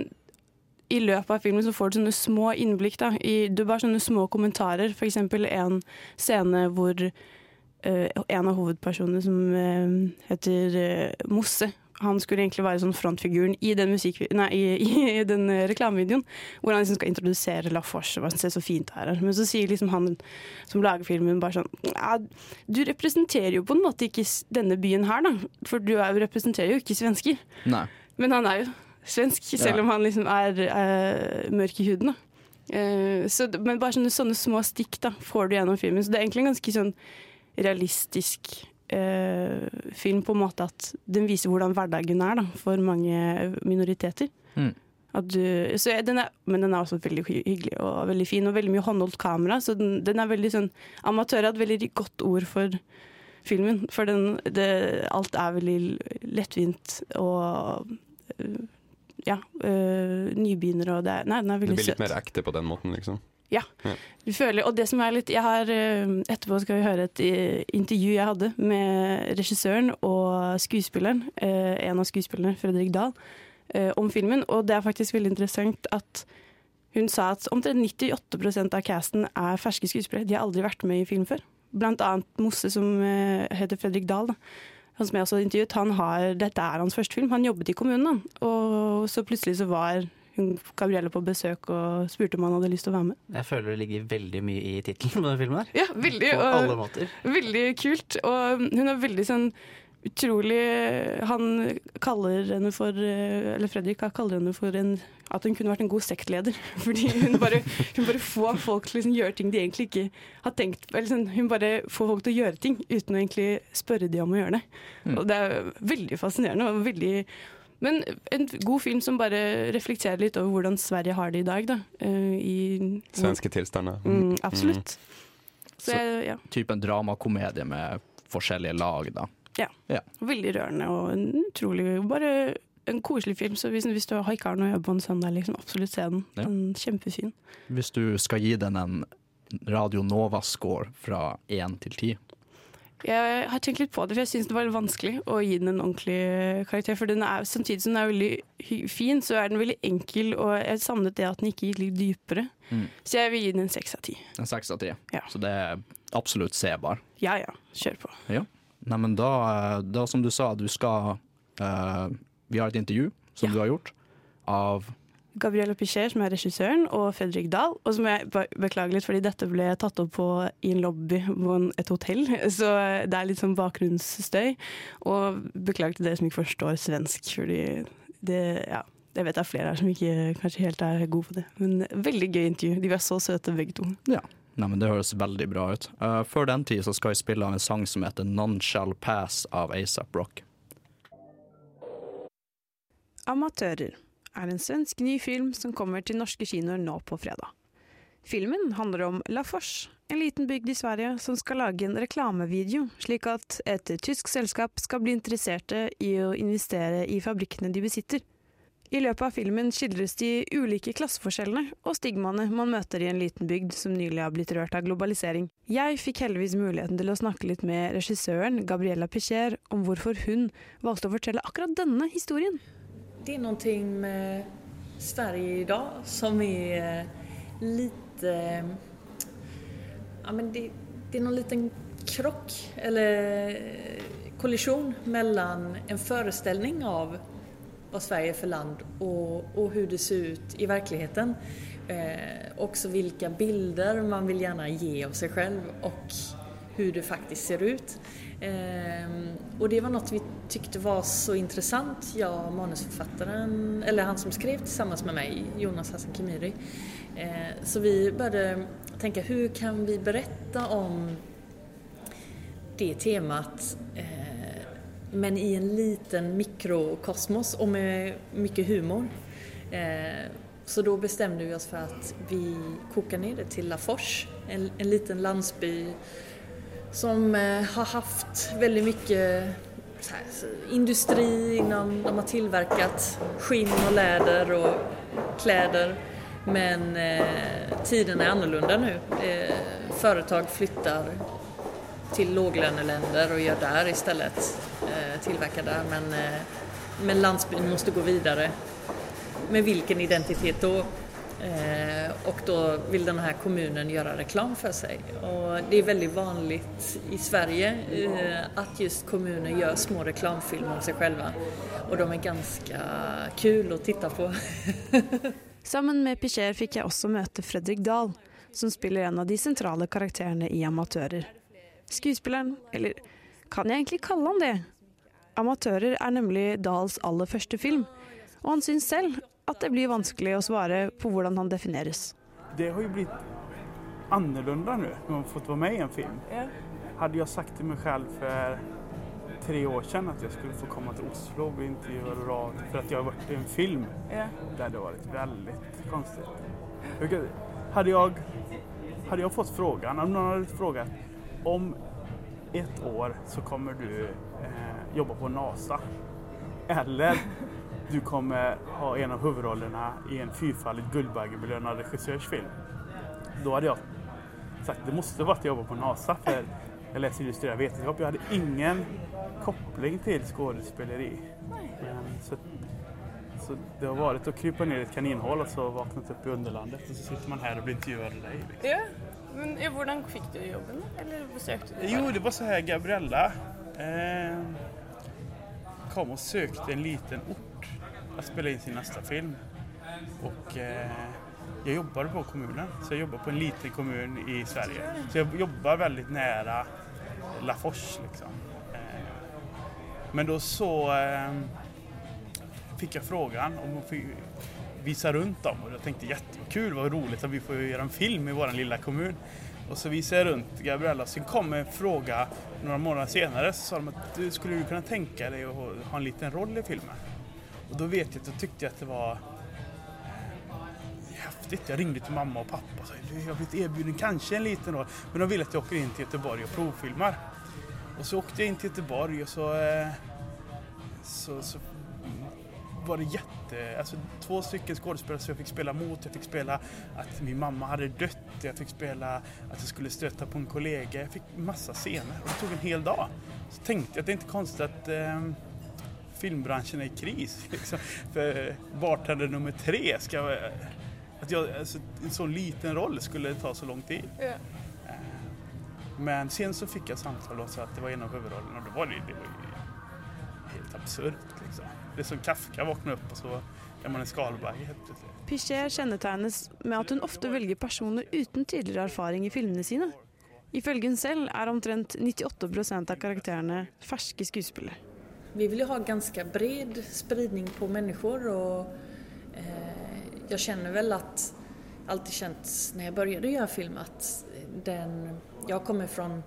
i løpet av filmen så får du sånne små innblikk. da i, Du bare sånne små kommentarer. For eksempel en scene hvor uh, en av hovedpersonene, som heter Mosse han skulle egentlig være sånn frontfiguren i den, nei, i, i den reklamevideoen. Hvor han liksom skal introdusere La Force. og Se så fint det er her. Men så sier liksom han som lager filmen bare sånn ja, Du representerer jo på en måte ikke denne byen her, da. For du er, representerer jo ikke svensker. Nei. Men han er jo svensk, selv Ja. om han liksom er eh, mørk i huden. da. Uh, så, men bare sånne, sånne små stikk da, får du gjennom filmen. Så det er egentlig en ganske sånn realistisk eh, film på en måte at den viser hvordan hverdagen er da, for mange minoriteter. Mm. Du, den er, men den er også veldig hyggelig og veldig fin, og veldig mye håndholdt kamera. Så den, den er veldig sånn Amatør har et veldig godt ord for filmen. For den, det, alt er veldig lettvint og øh, ja, øh, nybegynner og det er Nei, den er Det blir litt søt. mer ekte på den måten, liksom. Ja. Du føler, og det som er litt jeg har, øh, Etterpå skal vi høre et øh, intervju jeg hadde med regissøren og skuespilleren, øh, en av skuespillerne, Fredrik Dahl, om filmen. Og det er faktisk veldig interessant at hun sa at omtrent 98% av casten er ferske skuespillere. De har aldri vært med i film før. Blant annet Mosse, som heter Fredrik Dahl. Da. Han som jeg også intervjuet, han har, dette er hans første film. Han jobbet i kommunen, da. og så plutselig så var Gabrielle på besøk og spurte om han hadde lyst til å være med. Jeg føler det ligger veldig mye i tittelen på den filmen her. Ja, veldig. På og- alle måter. Veldig kult. Og hun er veldig sånn utrolig Han kaller henne for Eller Fredrik kaller henne for en at hun kunne vært en god sektleder. Fordi hun bare, hun bare får folk til å liksom gjøre ting de egentlig ikke har tenkt sånn, hun bare får folk til å gjøre ting uten å egentlig spørre de om å gjøre det. Og det er veldig fascinerende. og veldig men en god film som bare reflekterer litt over hvordan Sverige har det i dag. Da. eh, I, Svenske tilstander. Mm, absolutt. Så jeg, ja. Typen en dramakomedie med forskjellige lag, da. Ja. Ja. Veldig rørende og en utrolig Bare en koselig film. Så hvis, hvis du har ikke har noe å gjøre på en søndag, liksom, absolutt se den. Ja. Den er kjempefin. Hvis du skal gi den en Radio Nova-score fra én til ti Jeg har tenkt litt på det, for jeg syns det var litt vanskelig å gi den en ordentlig karakter. For den er, samtidig som den er veldig fin, så er den veldig enkel, og jeg savnet det at den ikke gikk litt dypere. Mm. Så jeg vil gi den en seks av ti. En seks av ti. Ja. Så det er absolutt sebar. Ja ja, kjør på. Ja. Neimen da, eh, da som du sa, du skal uh, Vi har et intervju som du har gjort, av Gabrielle Pichet, som er regissøren, og Fredrik Dahl. Og så må jeg beklage litt, fordi dette ble tatt opp på, i en lobby på en, et hotell. Så det er litt sånn bakgrunnsstøy. Og beklager til dere som ikke forstår svensk, fordi det Ja. Jeg vet det er flere her som ikke kanskje helt er gode på det. Men veldig gøy intervju. De var så søte begge to. Ja. Nei, men Det høres veldig bra ut. Uh, før den tid så skal jeg spille av en sang som heter 'None Shall Pass' av ASAP Rock. Amatører er en svensk ny film som kommer til norske kinoer nå på fredag. Filmen handler om La Force, en liten bygd i Sverige som skal lage en reklamevideo, slik at et tysk selskap skal bli interesserte i å investere i fabrikkene de besitter. I løpet av filmen skildres de ulike klasseforskjellene og stigmaene man møter i en liten bygd som nylig har blitt rørt av globalisering. Jeg fikk heldigvis muligheten til å snakke litt med regissøren Gabriella Picher om hvorfor hun valgte å fortelle akkurat denne historien. Det är någonting med Sverige idag som är eh, lite... Ja, men det, det är någon liten krock eller kollision mellan en föreställning av vad Sverige är för land och, och hur det ser ut i verkligheten. Eh, också vilka bilder man vill gärna ge av sig själv och hur det faktiskt ser ut. Eh, och det var något vi tyckte var så intressant, jag och manusförfattaren, eller han som skrev tillsammans med mig, Jonas Hassan Khemiri. Eh, så vi började tänka hur kan vi berätta om det temat eh, men i en liten mikrokosmos och med mycket humor. Eh, så då bestämde vi oss för att vi kokar ner det till Lafors, en, en liten landsby som eh, har haft väldigt mycket här, industri inom, de har tillverkat skinn och läder och kläder. Men eh, tiden är annorlunda nu. Eh, företag flyttar till låglöneländer och gör där istället, eh, tillverkar där. Men, eh, men landsbyn måste gå vidare. Med vilken identitet då? Eh, och då vill den här kommunen göra reklam för sig. Och det är väldigt vanligt i Sverige eh, att just kommuner gör små reklamfilmer om sig själva. Och de är ganska kul att titta på. Sammen med Picher fikk jeg også møte Fredrik Dahl, som spiller en av de sentrale karakterene i Amatører. Skuespilleren, eller kan jeg egentlig kalle han det? Amatører er nemlig Dahls aller første film, og han syns selv at det blir vanskelig å svare på hvordan han defineres. Det har jo blitt annorlunda nå, når man har fått være med i en film. Hade jeg sagt til meg selv for tre år siden at jeg skulle få komme til Oslo og bli intervjuad och rad for at jeg har vært i en film. Ja. Det hadde vært veldig rart. Hadde Hade hadde jeg fått frågan, om noen hadde spurt om ett år så kommer du eh, jobbe på NASA. Eller du kommer ha en av huvudrollerna i en fyrfaldigt Guldbaggebelönad regissörs film. Då hade jag sagt det måste vara att jag jobbar på NASA för jag läser illustrerad vetenskap. Jag hade ingen koppling till skådespeleri. Men, så, så det har varit att krypa ner i ett kaninhål och så vaknat upp i underlandet och så sitter man här och blir intervjuad av dig. Liksom. Ja, men hvordan fikk du jobben? Eller besøkte du Jo, det var så här Gabriella eh, kom och sökte en liten ort att spela in sin nästa film. Och eh, jag jobbade på kommunen, så jag jobbar på en liten kommun i Sverige. Så jag jobbar väldigt nära Lafors liksom. Eh, men då så eh, fick jag frågan om att visa runt dem och jag tänkte jättekul, vad roligt att vi får göra en film i vår lilla kommun. Och så visade jag runt Gabriella. Sen kom en fråga några månader senare så sa de att du skulle du kunna tänka dig att ha en liten roll i filmen. Och då vet jag att jag tyckte att det var häftigt. Jag ringde till mamma och pappa och sa jeg har blivit erbjuden kanske en liten roll. Men de ville att jag åker in till Göteborg och provfilmar. Och så åkte jag in till Göteborg och så, eh, så, så var det jätte... Alltså två stycken skådespelare som jag fick spela mot. Jag fick spela att min mamma hade dött. Jag fick spela att jag skulle stöta på en kollega. Jag fick massa scener och det tog en hel dag. Så tänkte jag att det är inte konstigt att eh, filmbranschen är i kris. Liksom. För bartender nummer tre ska... vara- Att jag, alltså, en så liten roll skulle ta så lång tid. Ja. Men sen så fick jag samtal och sa att det var en av huvudrollerna och då var det, det var ju helt absurt. Liksom. Det är som Kafka vaknar upp och så er man en skalbagge helt plötsligt. Picher kjennetegnes med at hun ofte velger personer uten tidligere erfaring i filmene sine. Ifølge hun selv er omtrent 98% av karakterene ferske skuespillere. Vi vill ju ha ganska bred spridning på människor och eh, jag känner väl att, alltid känt när jag började göra film att den, jag kommer från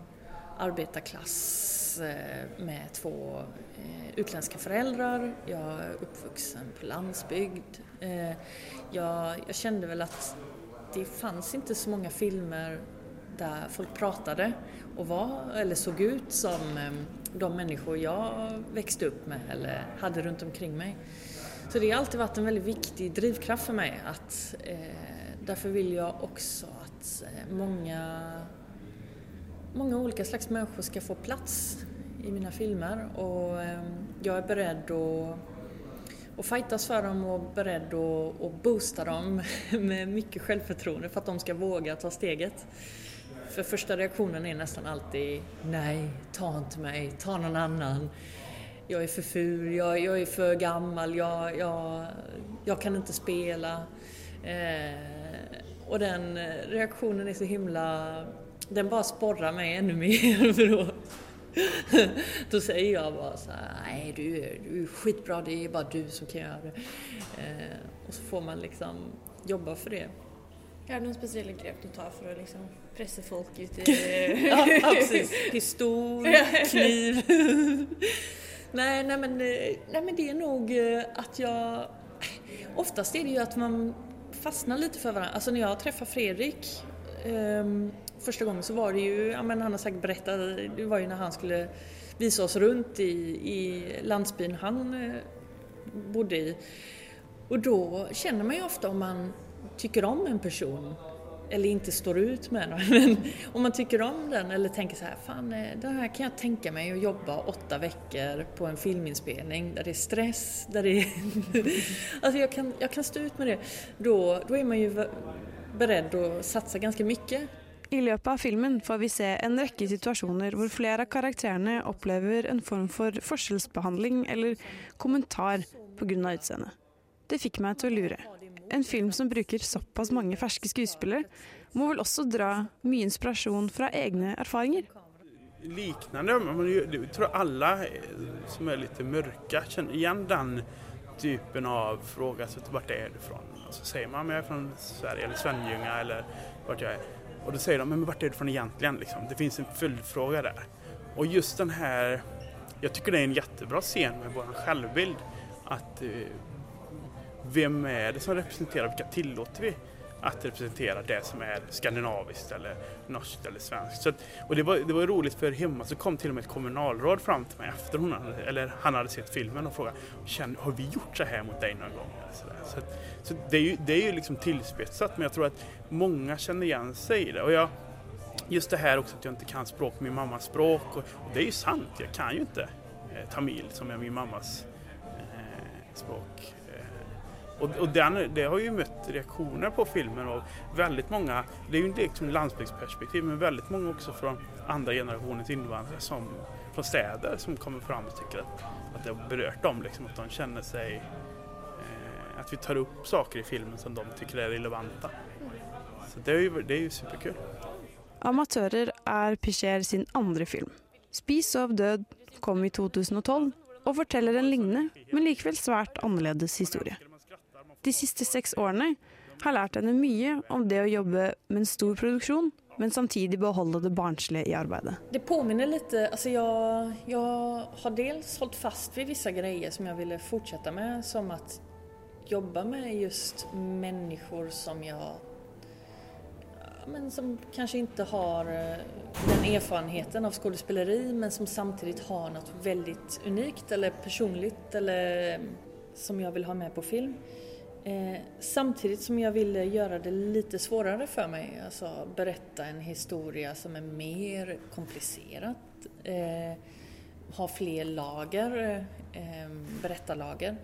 arbetarklass eh, med två eh, utländska föräldrar, jag är uppvuxen på landsbygd. Eh, jag, jag kände väl att det fanns inte så många filmer där folk pratade och var eller såg ut som eh, de människor jag växte upp med eller hade runt omkring mig. Så det har alltid varit en väldigt viktig drivkraft för mig att eh, därför vill jag också att eh, många, många olika slags människor ska få plats i mina filmer och eh, jag är beredd att och fightas för dem och beredd att, att boosta dem med mycket självförtroende för att de ska våga ta steget. För första reaktionen är nästan alltid nej, ta inte mig, ta någon annan. Jag är för ful, jag, jag är för gammal, jag, jag, jag kan inte spela. Eh, och den reaktionen är så himla... Den bara sporrar mig ännu mer. För då, då säger jag bara så här, nej du, du är skitbra, det är bara du som kan göra det. Eh, och så får man liksom jobba för det. Er det noen spesielle grep du tar for å liksom presse folk ut i ja, precis. Pistol, kniv. nei, nei, men, nei, men det er nog at jeg jag... Oftast er det ju att man fastnar lite för varandra. Alltså när jag träffade Fredrik um, första gången så var det ju, ja men han har säkert berättat, det var ju när han skulle visa oss runt i, i landsbyn han eh, bodde i. Och då känner man ju ofta om man tycker om en person eller inte står ut med den. Men om man tycker om den eller tänker så här, fan eh, det här kan jag tänka mig att jobba åtta veckor på en filminspelning där det är stress, där det är... alltså jag kan, jag kan stå ut med det. Då, då är man ju beredd att satsa ganska mycket. I løpet av filmen får vi se en rekke situasjoner hvor flere av karakterene opplever en form for forskjellsbehandling eller kommentar pga. utseendet. Det fikk meg til å lure. En film som bruker såpass mange ferske skuespillere, må vel også dra mye inspirasjon fra egne erfaringer? Liknende. men jeg tror alle som er litt mørke, kjenner igjen den typen av fråga. Så vart är du ifrån? Och så säger man, men jag är från Sverige eller Svenljunga eller vart jag är. Och då säger de, men vart är du från egentligen? Liksom. Det finns en följdfråga där. Och just den här, jag tycker det är en jättebra scen med vår självbild. Att eh, vem är det som representerar, vilka tillåter vi att representera det som är skandinaviskt eller norskt eller svenskt. Att, och det var, det var roligt för så kom till och med ett kommunalråd fram till mig efter hon hade, eller han hade sett filmen och frågade har vi gjort så här mot dig någon gång? Så, så, så det är ju, det är ju liksom tillspetsat men jag tror att många känner igen sig i det. Och jag, just det här också att jag inte kan språk, min mammas språk. Och, och det är ju sant, jag kan ju inte eh, tamil som är min mammas eh, språk. Och, och den, det har ju mött reaktioner på filmen av väldigt många, det är ju liksom landsbygdsperspektiv, men väldigt många också från andra generationens invandrare som, från städer som kommer fram och tycker att, att det har berört dem, liksom, att de känner sig eh, att vi tar upp saker i filmen som de tycker är relevanta. Så det är ju, det är ju superkul. Amatører er Picher sin andre film. 'Spis av død' kom i 2012 og forteller en lignende, men likevel svært annerledes historie de siste seks årene har lært henne mye om det å jobbe med en stor produksjon, men samtidig beholde det barnslige i arbeidet. Det påminner litt altså jeg, jeg, har dels holdt fast ved vissa greier som jeg ville fortsette med, som å jobbe med just mennesker som jeg men som kanskje ikke har eh, den erfarenheten av skuespilleri, men som samtidig har noe veldig unikt eller personlig eller som jeg vil ha med på film. Eh, samtidigt som jag ville göra det lite svårare för mig, alltså berätta en historia som är mer komplicerad, eh, ha fler lager, eh, berättarlager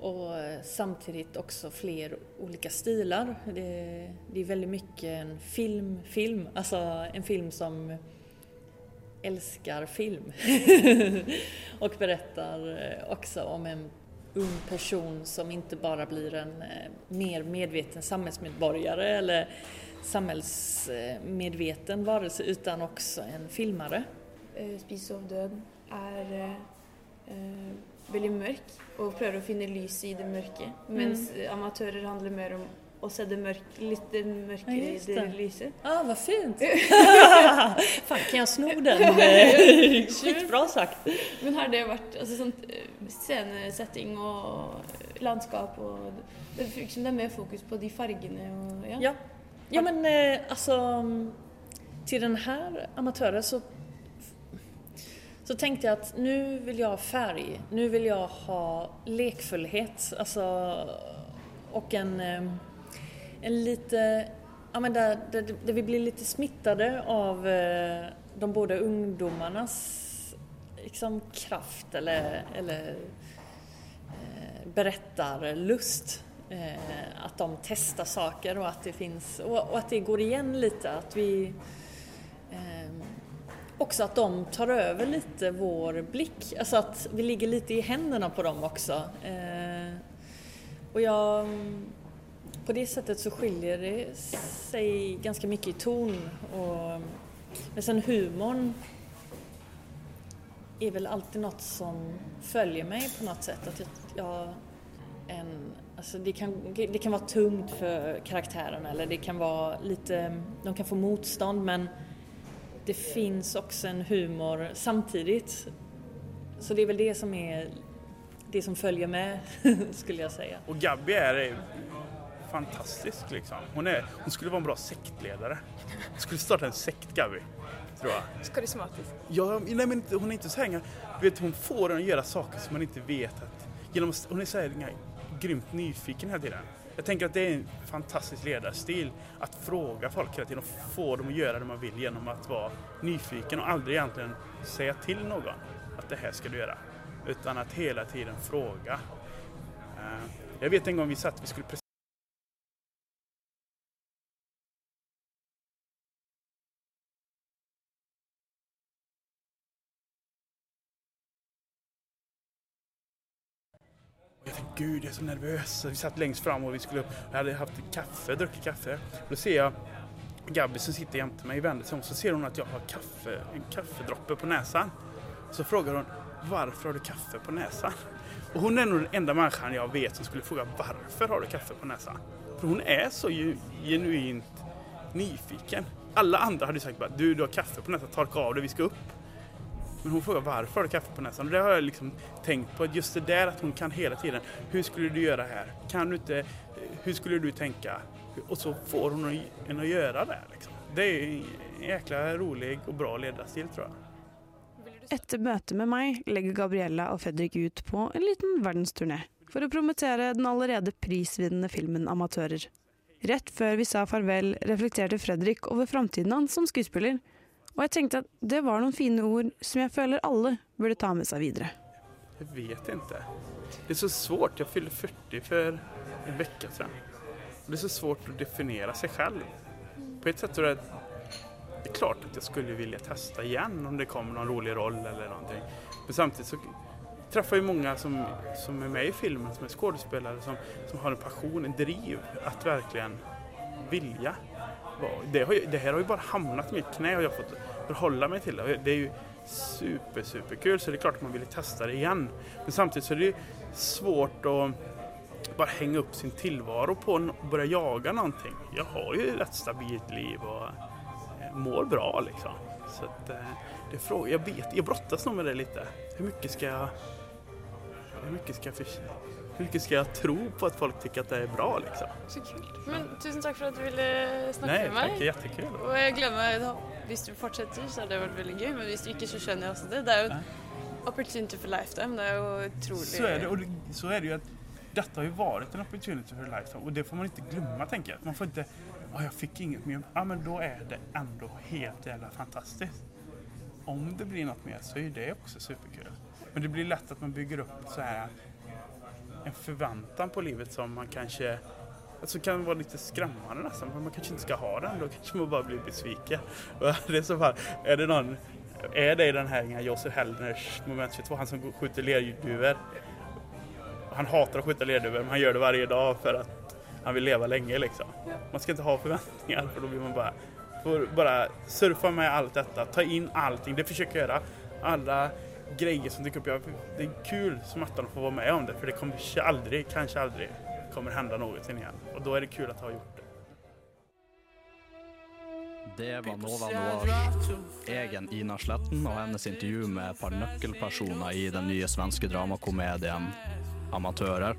och samtidigt också fler olika stilar. Det, det är väldigt mycket en film, film, alltså en film som älskar film och berättar også också om en ung person som inte bara blir en eh, mer medveten samhällsmedborgare eller samhällsmedveten varelse utan också en filmare. Uh, Spis av død er uh, veldig mørk og prøver å finne lys i det mørke, mm. mens amatører handler mer om å se det mørke, litt mørkere ja, i det, lyset. Ah, vad fint! Fan, kan jeg sno den? Skitbra sagt! Men har det vært altså, sånt, scenesetting og landskap og Det virker som det er mer fokus på de fargene og ja. ja. Ja men eh, altså Til denne amatøren så så tenkte jeg at nå vil jeg ha färg, nå vil jeg ha lekfullhet Altså, og en, eh, en lite, ja men där, där, där vi blir lite smittade av eh, de båda ungdomarnas liksom, kraft eller, eller eh, berättarlust. Eh, att de testar saker och att det finns, och, och att det går igen lite, att vi eh, också att de tar över lite vår blick, alltså att vi ligger lite i händerna på dem också. Eh, och jag, på det sättet så skiljer det sig ganska mycket i ton. Och, men sen humorn är väl alltid något som följer mig på något sätt. Att jag, en, alltså det, kan, det kan vara tungt för karaktärerna eller det kan vara lite, de kan få motstånd men det finns också en humor samtidigt. Så det är väl det som är det som följer med, skulle jag säga. Och Gabby är fantastisk liksom. Hon, är, hon skulle vara en bra sektledare. Hon skulle starta en sekt, Gabby. Tror jag. Karismatisk. Ja, nej, men hon är inte så här, du vet, hon får en att göra saker som man inte vet att... Genom, att- hon är så här, grymt nyfiken hela tiden. Jag tänker att det är en fantastisk ledarstil att fråga folk hela tiden och få dem att göra det man vill genom att vara nyfiken och aldrig egentligen säga till någon att det här ska du göra. Utan att hela tiden fråga. Jeg Jag vet en gång vi satt, vi skulle jag tänkte, gud jag är så nervös. Vi satt längst fram och vi skulle, jag hade haft kaffe, druckit kaffe. Då ser jag Gabby som sitter jämte mig, vänder sig om, så ser hon att jag har kaffe, en kaffedroppe på näsan. Så frågar hon, varför har du kaffe på näsan? Och hon är nog den enda människan jag vet som skulle fråga, varför har du kaffe på näsan? För hon är så genuint nyfiken. Alla andra hade sagt bara, du, du har kaffe på näsan, torka av det, vi ska upp. Men hon frågar varför har du kaffe på näsan? Och det har jag liksom tänkt på, just det där att hon kan hela tiden, hur skulle du göra här? Kan du inte, hur skulle du tänka? Och så får hon en att göra det. Liksom. Det är en jäkla rolig og bra lederstil, tror jeg. Etter møtet med meg legger Gabriella og Fredrik ut på en liten verdensturné for å promotere den allerede prisvinnende filmen 'Amatører'. Rett før vi sa farvel, reflekterte Fredrik over framtiden hans som skuespiller, og jeg tenkte at det var noen fine ord som jeg føler alle burde ta med seg videre. Jeg vet ikke. Det er så svårt. Jeg fyller 40 før en uke siden. Det er så svårt å definere seg selv. På et sett tror det det er klart at jeg skulle vilja testa igjen om det kommer noen rolig roll eller noe. Men samtidig så träffar jeg många som, som är med i filmen, som är skådespelare, som, som har en passion, en driv att verkligen vilja. Det, har, det här har ju bara hamnat i mitt knä och jag har fått förhålla mig till det. Det är ju super, superkul så det är klart att man vill testa det igen. Men samtidigt så är det ju svårt att bara hänga upp sin tillvaro på och börja jaga någonting. Jag har ju ett rätt stabilt liv och eh, mår bra liksom. Så att, eh, det är fråga, jag vet, jag brottas nog med det lite. Hur mycket ska jag, hur mycket ska jag, för, hur skal jeg tro på at folk syns att det er bra liksom? Så kult. Men tusen takk for at du ville snakke Nei, med meg. Takk, jättekul. Og jeg gleder meg, hvis du fortsetter, så har det vært veldig gøy. Men hvis du ikke, så skjønner jeg også det. Det er jo opportunity for lifetime. Det er jo utrolig Så er det, og det, så er det jo at dette har jo vært en opportunity for lifetime og det får man ikke glemme, tenker jeg. Man får ikke Å, jeg fikk inget mer, ja men da er det enda helt jævla fantastisk. Om det blir noe mer så er det også superkul. Men det blir lett at man bygger opp så här en förväntan på livet som man kanske Alltså kan vara lite skrämmande nästan, men man kanske inte ska ha den. Då kanske man bara blir besviken. Det är så fall, är det någon, är det i den här Josef Hellners moment 22, han som skjuter lerduvor. Han hatar att skjuta lerduvor, men han gör det varje dag för att han vill leva länge liksom. Man ska inte ha förväntningar för då blir man bara, får bara surfa med allt detta, ta in allting, det försöker jag göra. Alla grejer som dyker upp, jag- det är kul som attan att få vara med om det för det kommer ikke aldrig, kanske aldrig kommer hända någonsin igen. Och då är det kul att ha gjort det. Det var Nova Noirs egen Ina Sletten og hennes intervju med et par nøkkelpersoner i den nye svenske dramakomedien Amatører.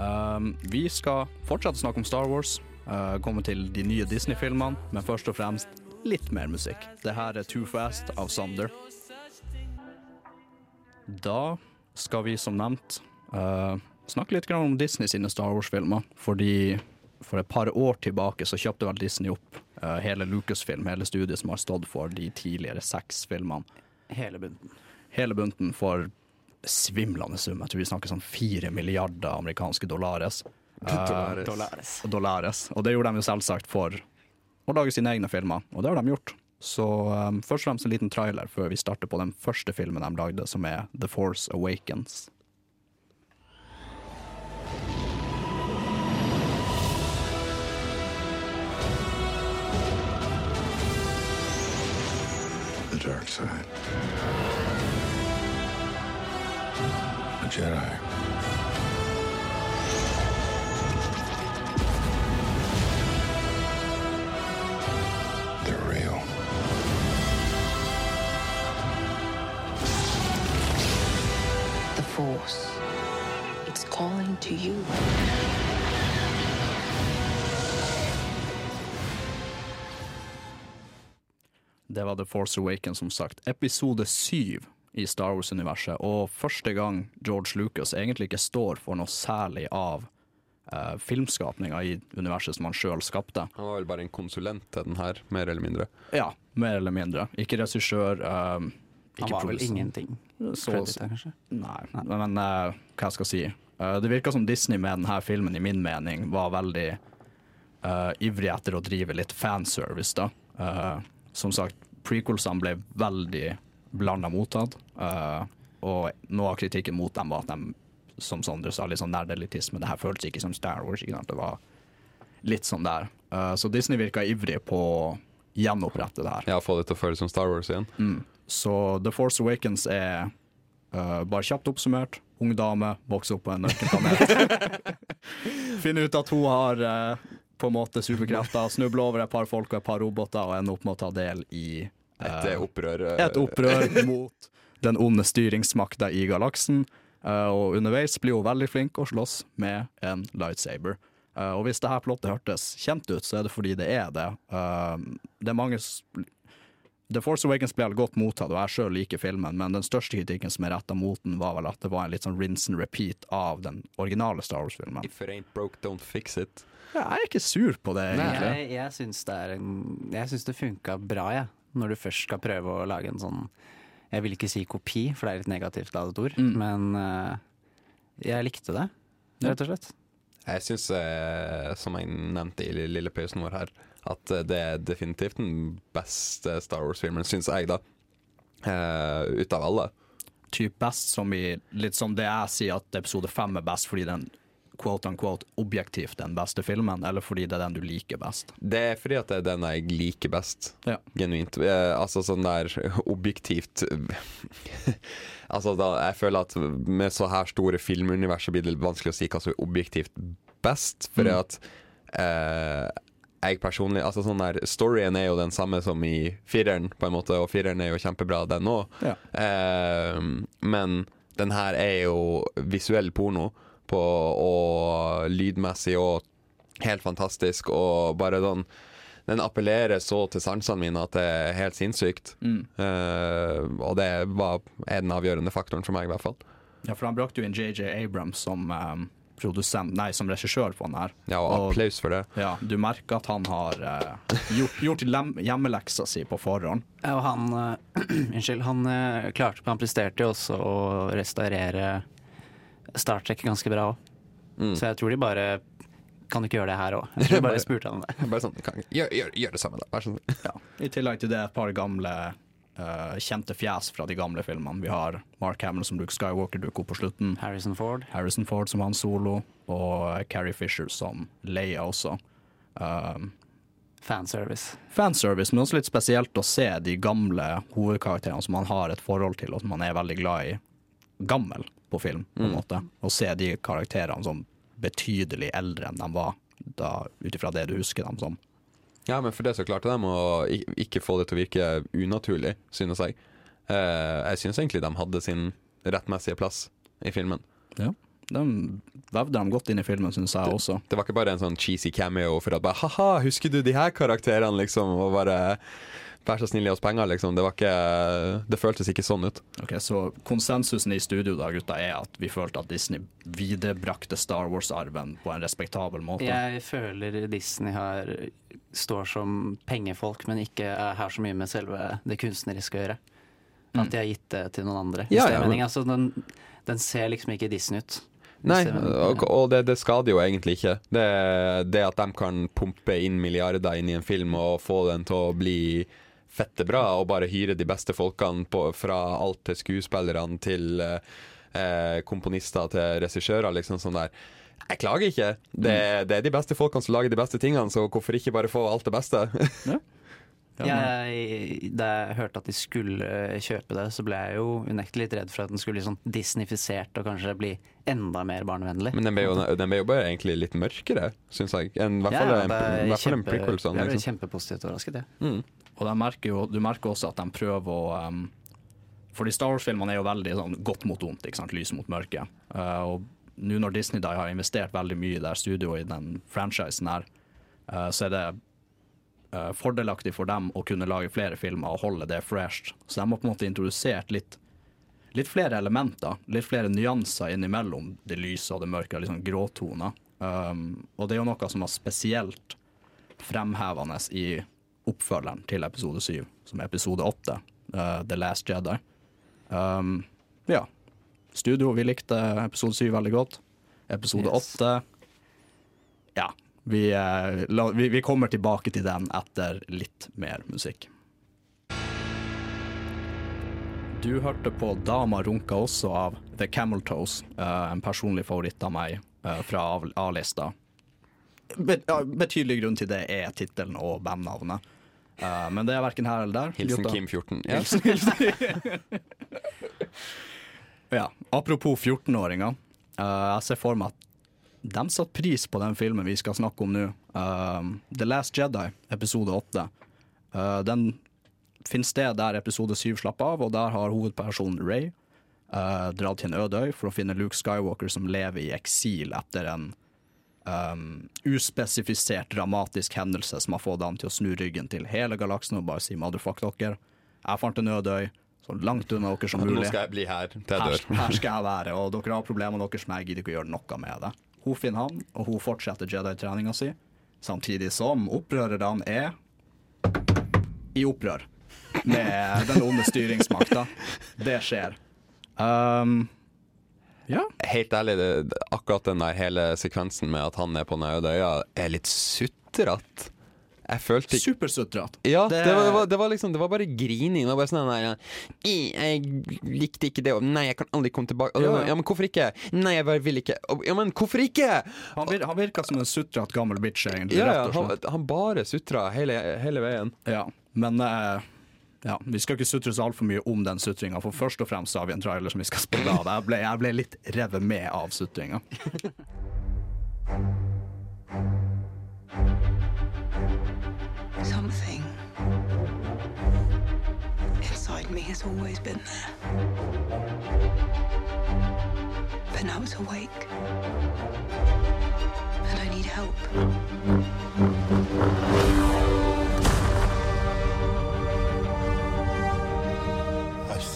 Um, vi skal fortsette å snakke om Star Wars. uh, komme til de nye Disney-filmene, men først og fremst litt mer musikk. Det her er Too Fast av Sunder. Da skal vi som nevnt uh, snakke litt om Disney sine Star Wars-filmer. Fordi for et par år tilbake så kjøpte vel Disney opp uh, hele Lucasfilm, hele studiet som har stått for de tidligere seks filmene. Hele bunten. Hele bunten for svimlende sum. Jeg tror vi snakker sånn fire milliarder amerikanske dollares. Dollares. dollares. Og det gjorde de jo selvsagt for å lage sine egne filmer, og det har de gjort. Så um, først og fremst en liten trailer før vi starter på den første filmen de lagde, som er The Force Awakens. The dark side. A Jedi. Force. It's calling to you. Det var The Force Awakens, som sagt. Episode syv i Star Wars-universet, og første gang George Lucas egentlig ikke står for noe særlig av eh, filmskapninga i universet som han sjøl skapte. Han var vel bare en konsulent til den her, mer eller mindre. Ja, mer eller mindre. Ikke regissør. Eh, ikke Han var vel ingenting. Så- kanskje? Nei, men uh, hva jeg skal si. Uh, det virka som Disney med denne filmen, i min mening, var veldig uh, ivrig etter å drive litt fanservice, da. Uh, som sagt, prequelsene ble veldig blanda mottatt, eh, og noe av kritikken mot dem var at de, som Sondre sa, litt sånn nerdelitisme. Det her føltes ikke som Star Wars. Ikke sant? Det var litt sånn der. Eh, så Disney virka ivrig på å gjenopprette det her. Ja, få det til å føles som Star Wars igjen. Mm. Så The Force Awakens er uh, bare kjapt oppsummert. Ung dame, vokser opp på en ørkenplanet. Finner ut at hun har uh, på en måte superkrefter, snubler over et par folk og et par roboter og ender opp med å ta del i uh, Et opprør. et opprør mot den onde styringsmakta i galaksen. Og underveis blir hun veldig flink å slåss med en lightsaber. Og hvis det her plottet hørtes kjent ut, så er det fordi det er det. Det er mange The Force Awakens ble godt mottatt, og jeg sjøl liker filmen, men den største kritikken som er retta mot den, var vel at det var en litt sånn rinse and repeat av den originale Star Wars-filmen. If it ain't broke, don't fix it. Ja, jeg er ikke sur på det, egentlig. Jeg, jeg syns det en det funka bra, jeg. Når du først skal prøve å lage en sånn Jeg vil ikke si kopi, for det er litt negativt ladet ord, Mm. men uh, jeg likte det, rett og slett. Jeg syns, eh, som jeg nevnte i lille- lille pausen vår her, at det er definitivt den beste Star Wars-filmen, syns jeg, da. Uh, ut av alle. Typ best som i Litt som det jeg sier at episode fem er best fordi den quote unquote objektivt den beste filmen, eller fordi det er den du liker best. Det er fordi at det er den jeg liker best. Ja. Genuint. Eh, altså sånn der objektivt Altså da, Jeg føler at med så her store filmunivers så blir det vanskelig å si hva som er objektivt best. Fordi Mm. at eh, jeg personlig Altså sånn der Storyen er jo den samme som i fireren, på en måte, og fireren er jo kjempebra, den òg. Ja. Eh, men den her er jo visuell porno på, og lydmessig og helt fantastisk, og bare sånn Den appellerer så til sansene mine at det er helt sinnssykt. Mm. Eh, og det var, er den avgjørende faktoren for meg, i hvert fall. Ja, for han brakte jo inn JJ Abrams som um, produsent, nei, som regissør på den her. Ja, og applaus for det. Ja, du merker at han har eh, gjort, gjort hjemmeleksa si på forhånd. Ja, og han uh, Unnskyld, han uh, klarte Han presterte jo også å restaurere Star Trek ganske bra òg. Mm. Så jeg tror de bare Kan du ikke gjøre det her òg? Jeg tror de bare spurte han om det. Bare sånn, kan, gjør, gjør, gjør det samme, da. Vær så snill. Ja. I tillegg til det et par gamle eh, kjente fjes fra de gamle filmene. Vi har Mark Hamill som Luke Skywalker dukker opp på slutten. Harrison Ford. Harrison Ford som Han Solo, og Carrie Fisher som Leia også. Um, Fanservice. fanservice, men også litt spesielt å se de gamle hovedkarakterene som man har et forhold til, og som man er veldig glad i, gammel på film, på en Mm. måte. Og se de karakterene som betydelig eldre enn de var, ut ifra det du husker dem som. Ja, men for det så klarte de å ikke få det til å virke unaturlig, synes jeg. Eh, jeg synes egentlig de hadde sin rettmessige plass i filmen. Ja. De vevde de godt inn i filmen, syns jeg også. Det var ikke bare en sånn cheesy cameo for at bare ha-ha, husker du de her karakterene, liksom? Og bare vær så snill, gi oss penger, liksom. Det var ikke Det føltes ikke sånn ut. Ok, Så konsensusen i studio da, gutta, er at vi følte at Disney viderebrakte Star Wars-arven på en respektabel måte. Jeg føler Disney her står som pengefolk, men ikke er- har så mye med selve det kunstneriske å gjøre. At de har gitt det til noen andre. Ja, ja, men- Altså, den, den ser liksom ikke Disney ut. Nei, og, og det, det skader jo egentlig ikke. Det, det at de kan pumpe inn milliarder inn i en film og få den til å bli fette bra, og bare hyre de beste folkene på, fra alt til skuespillerne til eh, komponister til regissører, liksom sånn der. Jeg klager ikke. Det, det er de beste folkene som lager de beste tingene, så hvorfor ikke bare få alt det beste? Jeg, da jeg hørte at de skulle kjøpe det, så ble jeg jo unektelig litt redd for at den skulle bli sånn disnifisert og kanskje bli enda mer barnevennlig. Men den ble jo, den ble jo bare egentlig litt mørkere, syns jeg. En, I hvert fall Ja, en, hvert fall en prequel. Sånn, jeg ble liksom. kjempepositivt overrasket, jeg. Mm. Og merker jo, du merker også at de prøver å um, Fordi Star Wars-filmene er jo veldig sånn godt mot vondt, ikke sant? lys mot mørke. Uh, og nå når Disney da har investert veldig mye i det her studioet i den franchisen her, uh, så er det uh, fordelaktig for dem å kunne lage flere filmer og holde det fresh. Så de har på en måte introdusert litt, litt flere elementer, litt flere nyanser innimellom det lyse og det mørke, litt sånn gråtoner. Um, og det er jo noe som var spesielt fremhevende i oppfølgeren til episode 7, som er episode 8, uh, The Last Jedi. Um, ja. Studio, vi likte episode 7 veldig godt. Episode Yes. 8 Ja. Vi, uh, la, vi, vi kommer tilbake til den etter litt mer musikk. Du hørte på 'Dama runka' også av The Camel Toes, eh, en personlig favoritt av meg fra A-lista. Betydelig grunn til det er tittelen og bandnavnet. Eh, men det er verken her eller der. Hilsen Gutta. Kim 14. Ja. Hilsen, hilsen. ja, apropos 14-åringer. Uh, jeg ser for meg at de satte pris på den filmen vi skal snakke om nå. Uh, The Last Jedi, episode 8. Eh, den finner sted der episode 7 slapp av, og der har hovedpersonen Ray uh, dratt til en øde øy for å finne Luke Skywalker som lever i eksil etter en um, uspesifisert dramatisk hendelse som har fått han til å snu ryggen til hele galaksen og bare si 'motherfuck dere'. Jeg fant en ødøy så langt unna dere som Nå mulig. skal jeg bli her til jeg Her, dør. her skal jeg være, og dere har problemene deres, men jeg gidder ikke å gjøre noe med det. Hun finner han, og hun fortsetter Jedi-treninga si, samtidig som opprørerne er i opprør med den onde styringsmakta. Det skjer. Um, ja. Helt ærlig, det, akkurat den der hele sekvensen med at han er på den øde øya, er litt sutrete. Jeg følte ikke Supersutrete. Ja, Det- det, var, det, var, det, var liksom, det var bare grining. Det var bare sånn der, Jeg likte ikke det, og nei, jeg kan aldri komme tilbake. Ja, Ja. ja, men hvorfor ikke? Nei, jeg bare vil ikke. Ja, men hvorfor ikke? Han, vir han virka som en sutrete gammel bitch, egentlig. Ja, ja, han, han bare sutra hele, hele veien. Ja, men eh, ja, vi skal ikke sutre så altfor mye om den sutringa, for først og fremst har vi en trailer som vi skal spille av. Jeg ble, jeg ble litt revet med av sutringa. Something. And I need help.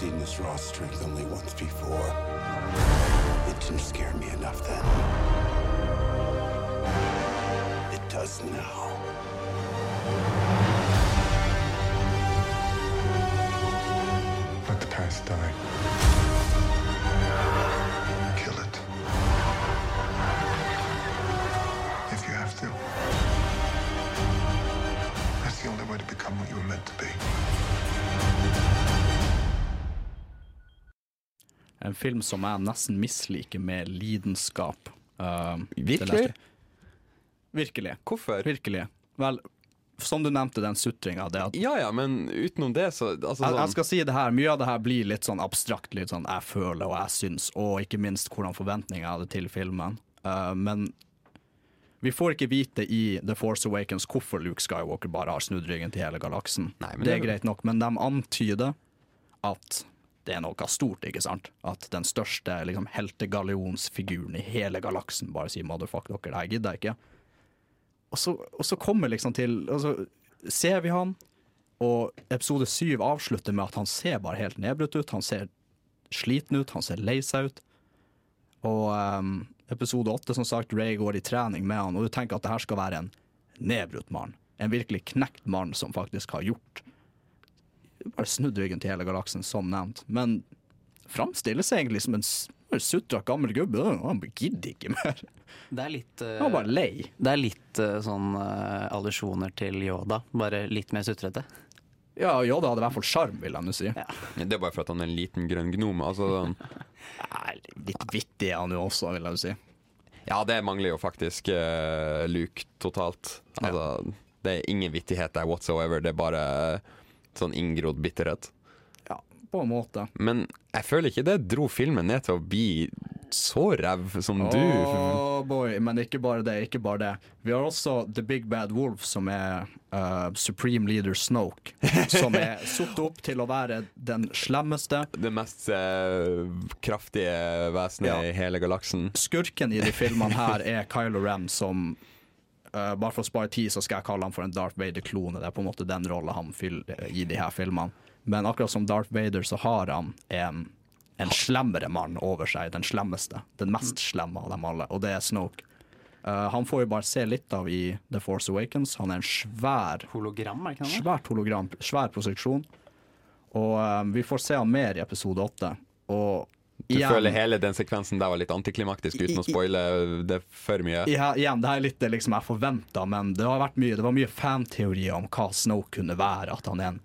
Seen this raw strength only once before. It didn't scare me enough then. It does now. Let the past die. En film som jeg nesten misliker med lidenskap. Uh, Virkelig? Virkelig. Hvorfor? Virkelig. Vel, som du nevnte, den sutringa. Det Ja ja, men utenom det, så altså, jeg, sånn, jeg skal si det her, Mye av det her blir litt sånn abstrakt, litt sånn jeg føler og jeg syns, og ikke minst hvordan forventninger jeg hadde til filmen. Uh, men vi får ikke vite i The Force Awakens hvorfor Luke Skywalker bare har snudd ryggen til hele galaksen. men det er det- greit nok, men de antyder at det er noe stort, ikke sant? At den største liksom, heltegallionsfiguren i hele galaksen bare sier 'motherfuck dere, det her gidder jeg ikke'. Og så, og så kommer liksom til Og så ser vi han, og episode syv avslutter med at han ser bare helt nedbrutt ut. Han ser sliten ut, han ser lei seg ut. Og um, episode åtte, som sagt, Ray går i trening med han, og du tenker at det her skal være en nedbrutt mann. En virkelig knekt mann som faktisk har gjort Bare snudd ryggen til hele galaksen, som nevnt. Men framstilles egentlig som en sutra gammel gubbe. Han gidder ikke mer. Det er litt uh, Han var bare lei. Det er litt uh, sånn uh, allusjoner til Yoda, bare litt mer sutrete. Ja, Yoda hadde i hvert fall sjarm, vil jeg nå si. Det er bare for at han er en liten grønn gnom. Altså. Litt vittig er han jo også, vil jeg si. Ja, det mangler jo faktisk uh, Luke totalt. Altså, Det er ingen vittighet der whatsoever. Det er bare eh, sånn inngrodd bitterhet. Ja, på en måte. Men jeg føler ikke det dro filmen ned til å bli så ræv som du. Oh boy, men ikke bare det. ikke bare det Vi har også The Big Bad Wolf, som er uh, Supreme Leader Snoke. Som er satt opp til å være den slemmeste. Det mest uh, kraftige vesenet Ja. i hele galaksen. Skurken i de filmene her er Kylo Ren, som uh, Bare for å spare tid, så skal jeg kalle han for en Darth Vader-klone. Det er på en måte den rolla han fyller i de her filmene. Men akkurat som Darth Vader, så har han en, en slemmere mann over seg. Den slemmeste. Den mest slemme av dem alle, og det er Snoke. Uh, han får jo bare se litt av i The Force Awakens. Han er en svær Hologram, er ikke det? Svært hologram, svær prosjeksjon. Og uh, vi får se han mer i episode åtte. Og Du igjen- føler hele den sekvensen der var litt antiklimaktisk, uten å spoile det for mye? Ja, igjen, det er litt det liksom jeg forventa, men det, har vært mye, det var mye fanteorier om hva Snow kunne være. At han er en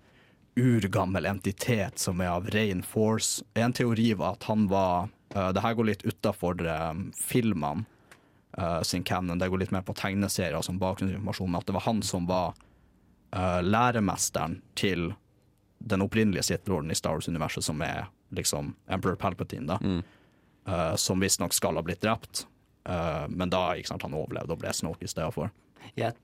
urgammel entitet som er av rein force. En teori var at han var uh, Det her går litt utafor filmene uh, sin canon. Det går litt mer på tegneserier som bakgrunnsinformasjon. Men at det var han som var uh, læremesteren til den opprinnelige Sith-lorden i Star Wars-universet, som er liksom Emperor Palpatine, da. Uh, som visstnok skal ha blitt drept. Uh, men da ikke sant, han overlevde og ble Snoke i stedet for. Jeg,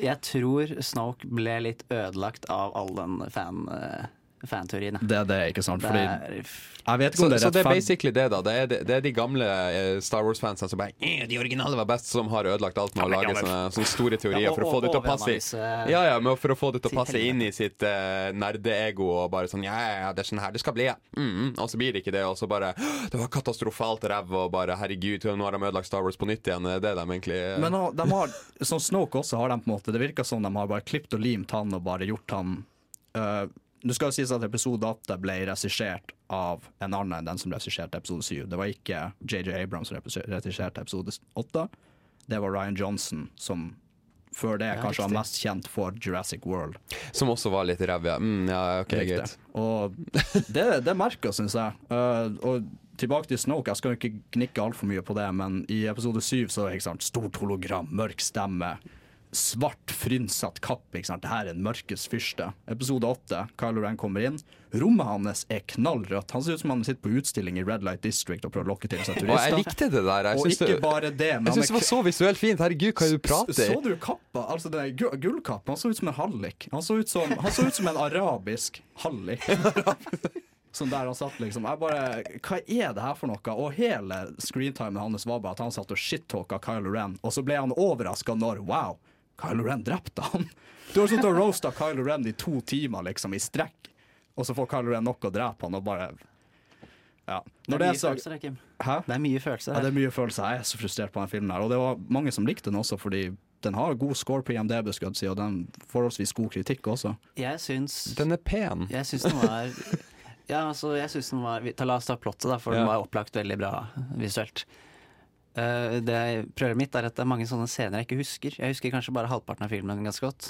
jeg tror Snoke ble litt ødelagt av all den fan, uh, fanteorien. Det er det, ikke sant? Fordi er- jeg vet ikke Så, om det er så det er basically det, da. Det er, det, det er de gamle eh, Star Wars-fansene som bare «Eh, De originale var best, som har ødelagt alt med å lage sånne, sånne store teorier Ja, og- for å få det til å passe Ja, ja, men for å få det til å passe inn i sitt uh, nerdeego og bare sånn Ja, ja, det er sånn her det skal bli, ja. Mm, og så blir det ikke det, og så bare Det var katastrofalt ræv, og bare herregud, nå har de ødelagt Star Wars på nytt igjen. Det er det de egentlig Men nå- de har, som Snoke også har de på en måte Det virker som de har bare klippet og limt han og bare gjort han uh, Det skal jo sies at episode 8 ble regissert av en annen enn den som regisserte episode 7. Det var ikke JJ Abrams som regisserte episode 8. Det var Ryan Johnson, som før det Ja, kanskje var mest kjent for Jurassic World. Som også var litt ræv, ja. Mm, ja, ok, greit. Og det, det merker, syns jeg. Uh, og tilbake til Snoke, jeg skal jo ikke gnikke altfor mye på det, men i episode syv så er det ikke sant, stort hologram, mørk stemme, svart, frynsatt kapp. Ikke sant? Det her er en mørkes fyrste. Episode åtte, Kylo Ren kommer inn. Rommet hans er knallrødt. Han ser ut som han sitter på utstilling i Red Light District og prøver å lokke til seg Og turister. jeg likte det der. Jeg og ikke det- bare det, men Jeg syns det var så visuelt fint. Herregud, hva er du prater så, så du kappa? Altså den gullkappa? Han så ut som en hallik. Han så ut som, han så ut som en arabisk hallik. Sånn der han satt liksom Jeg bare Hva er det her for noe? Og hele screentimen hans var bare at han satt og shit-talka Kylo Ren, og så ble han overraska når Wow, Kylo Ren drepte han! Du har sittet og roasta Kylo Ren i to timer liksom i strekk, og så får Kylo Ren nok å drepe han, og bare Ja. Det Når er det er sagt følelser, Kim. Hæ? Det er mye følelser Ja, det er mye følelser. Jeg er så frustrert på den filmen her. Og det var mange som likte den også, fordi den har god score på IMDb, skal si, og den forholdsvis god kritikk også. Jeg syns Den er pen. Jeg syns den var Ja, altså, jeg syns den var ta- La oss ta plottet, da, for Ja. den var opplagt veldig bra visuelt. Eh, det Problemet mitt er at det er mange sånne scener jeg ikke husker. Jeg husker kanskje bare halvparten av filmen ganske godt.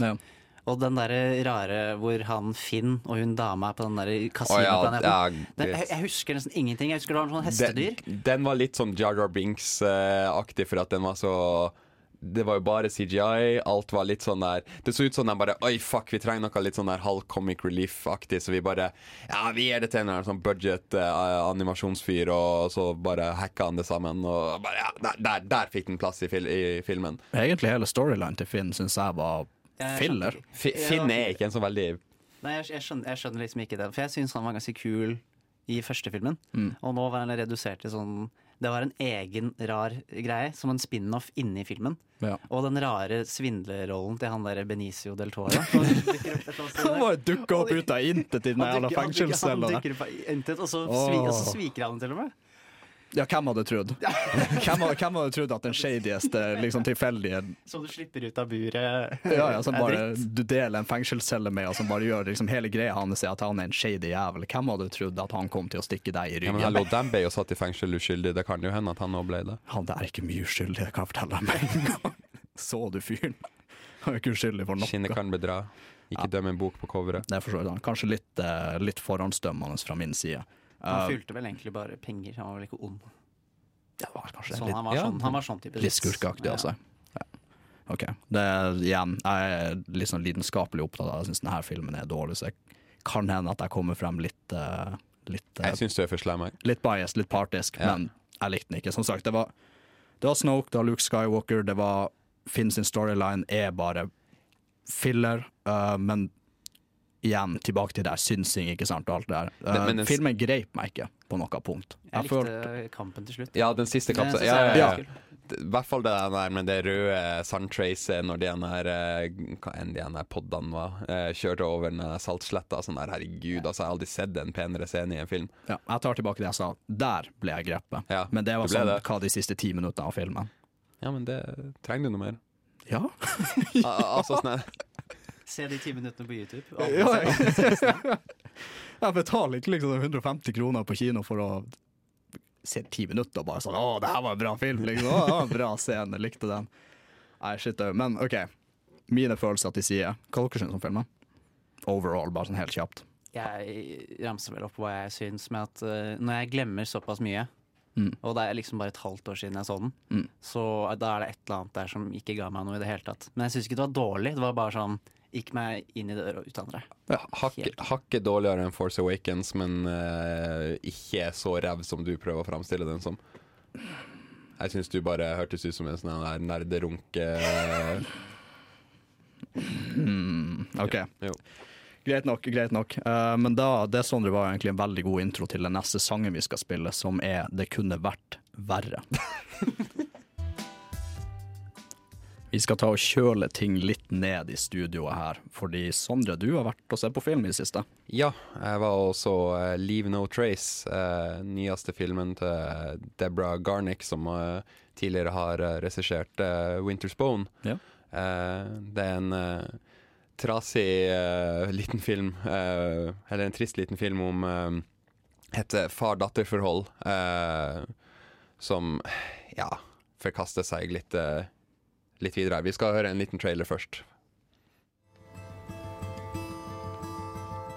Og den derre rare hvor han Finn og hun dama er på den derre kasinoplaneten. ja, Den- jeg, jeg husker nesten ingenting. Jeg husker det var noen sånne hestedyr. Den, den var litt sånn Jar Jar Binks-aktig, for at den var så Det var jo bare CGI. Alt var litt sånn der Det så ut som de bare Oi, fuck, vi trenger noe litt sånn der halv comic relief-aktig, så vi bare Ja, vi gir det til en eller annen sånn budget-animasjonsfyr, og så bare hacka han det sammen, og bare Ja, der, der, der fikk den plass i, fil i filmen. Egentlig hele storyline til Finn syns jeg var filler. skjønner Finn er ikke en så veldig Nei, jeg, jeg, skjønner, jeg skjønner liksom ikke det. For jeg syns han var ganske kul i første filmen. Mm. Og nå var han redusert til sånn Det var en egen rar greie, som en spin-off inni filmen. Ja. Og den rare svindlerrollen til han der Benicio del Toro. Han bare dukka opp ut av intet i den jævla fengselscella. Og så, sviker han til og med. Ja, hvem hadde trodd? Hvem hadde, hvem hadde trodd at den shadieste, liksom tilfeldige Som du slipper ut av buret. Ja, ja, som bare du deler en fengselscelle med, og som bare gjør liksom hele greia hans at han er en shady jævel. Hvem hadde trodd at han kom til å stikke deg i ryggen? Ja, men hallo, den ble jo satt i fengsel uskyldig. Det kan jo hende at han nå ble det. Han der er ikke mye uskyldig, det kan jeg fortelle deg med en gang. Så du fyren? Han er ikke uskyldig for noe. Kinnet kan bedra. Ikke døm en bok på coveret. Det forstår jeg. Kanskje litt, eh, litt forhåndsdømmende fra min side. Han fylte vel egentlig bare penger, han var vel ikke ond. det var kanskje Sånn, litt, han, var ja, sånn, han var sånn type litt skurkeaktig, altså. Ja. OK. Det er, igjen, jeg er litt sånn lidenskapelig opptatt av Jeg syns denne filmen er dårlig, så jeg kan hende at jeg kommer frem litt uh, Litt, eh, Jeg syns du er for slem. litt biased, litt partisk, Ja. men jeg likte den ikke. Som sagt, det var, det var Snoke, det var Luke Skywalker, det var Finn sin storyline er bare filler, uh, men igjen, tilbake til det der synsing, ikke sant, og alt det der. Eh, Men- men den- filmen greip meg ikke på noe punkt. Jeg jeg likte kampen til slutt. Ja, den siste kampen. Ja, ja, ja. I hvert fall det der med det røde sandtracet når de den der, eh, hva enn de den der poddene var, eh, kjørte over den saltsletta. Sånn der, herregud, altså, jeg har aldri sett en penere scene i en film. Ja, jeg tar tilbake det jeg sa. Der ble jeg grepet. Ja, men det var sånn det. hva de siste ti minuttene av filmen. Ja, men det trenger du noe mer. Ja. Al- altså sånn her- Se de ti minuttene på YouTube. Ja, jeg betaler ikke liksom 150 kroner på kino for å se ti minutter og bare sånn 'Å, det her var en bra film', liksom. Å, det var en bra scene, likte den. Nei, shit au. Men OK. Mine følelser til side. Hva dere syns om filmen? Overall, bare sånn helt kjapt. Jeg ramser vel opp hva jeg syns med at eh, når jeg glemmer såpass mye, Mm. og det er liksom bare et halvt år siden jeg så den, Mm. så da er det et eller annet der som ikke ga meg noe i det hele tatt. Men jeg syns ikke det var dårlig. Det var bare sånn Gikk meg inn i døra og ut andre. Hakket hakke dårligere enn Force Awakens, men uh, ikke så ræv som du prøver å framstille den som. Jeg syns du bare hørtes ut som en sånn nerderunke Mm, OK. Jo. Greit nok, greit nok. Uh, men da, det Sondre var egentlig en veldig god intro til den neste sangen vi skal spille, som er 'Det kunne vært verre'. vi skal ta og kjøle ting litt ned i studioet her, fordi Sondre, du har vært og sett på film i det siste. Ja, jeg var også uh, Leave No Trace, uh, nyeste filmen til Deborah Garnick, som uh, tidligere har uh, regissert eh, Winter's Bone. Ja. Eh, det er en eh, trasig eh, liten film, eh, eller en trist liten film om eh, et eh, far-datter-forhold eh, som, ja, forkaster seg litt, eh, litt videre. her. Vi skal høre en liten trailer først.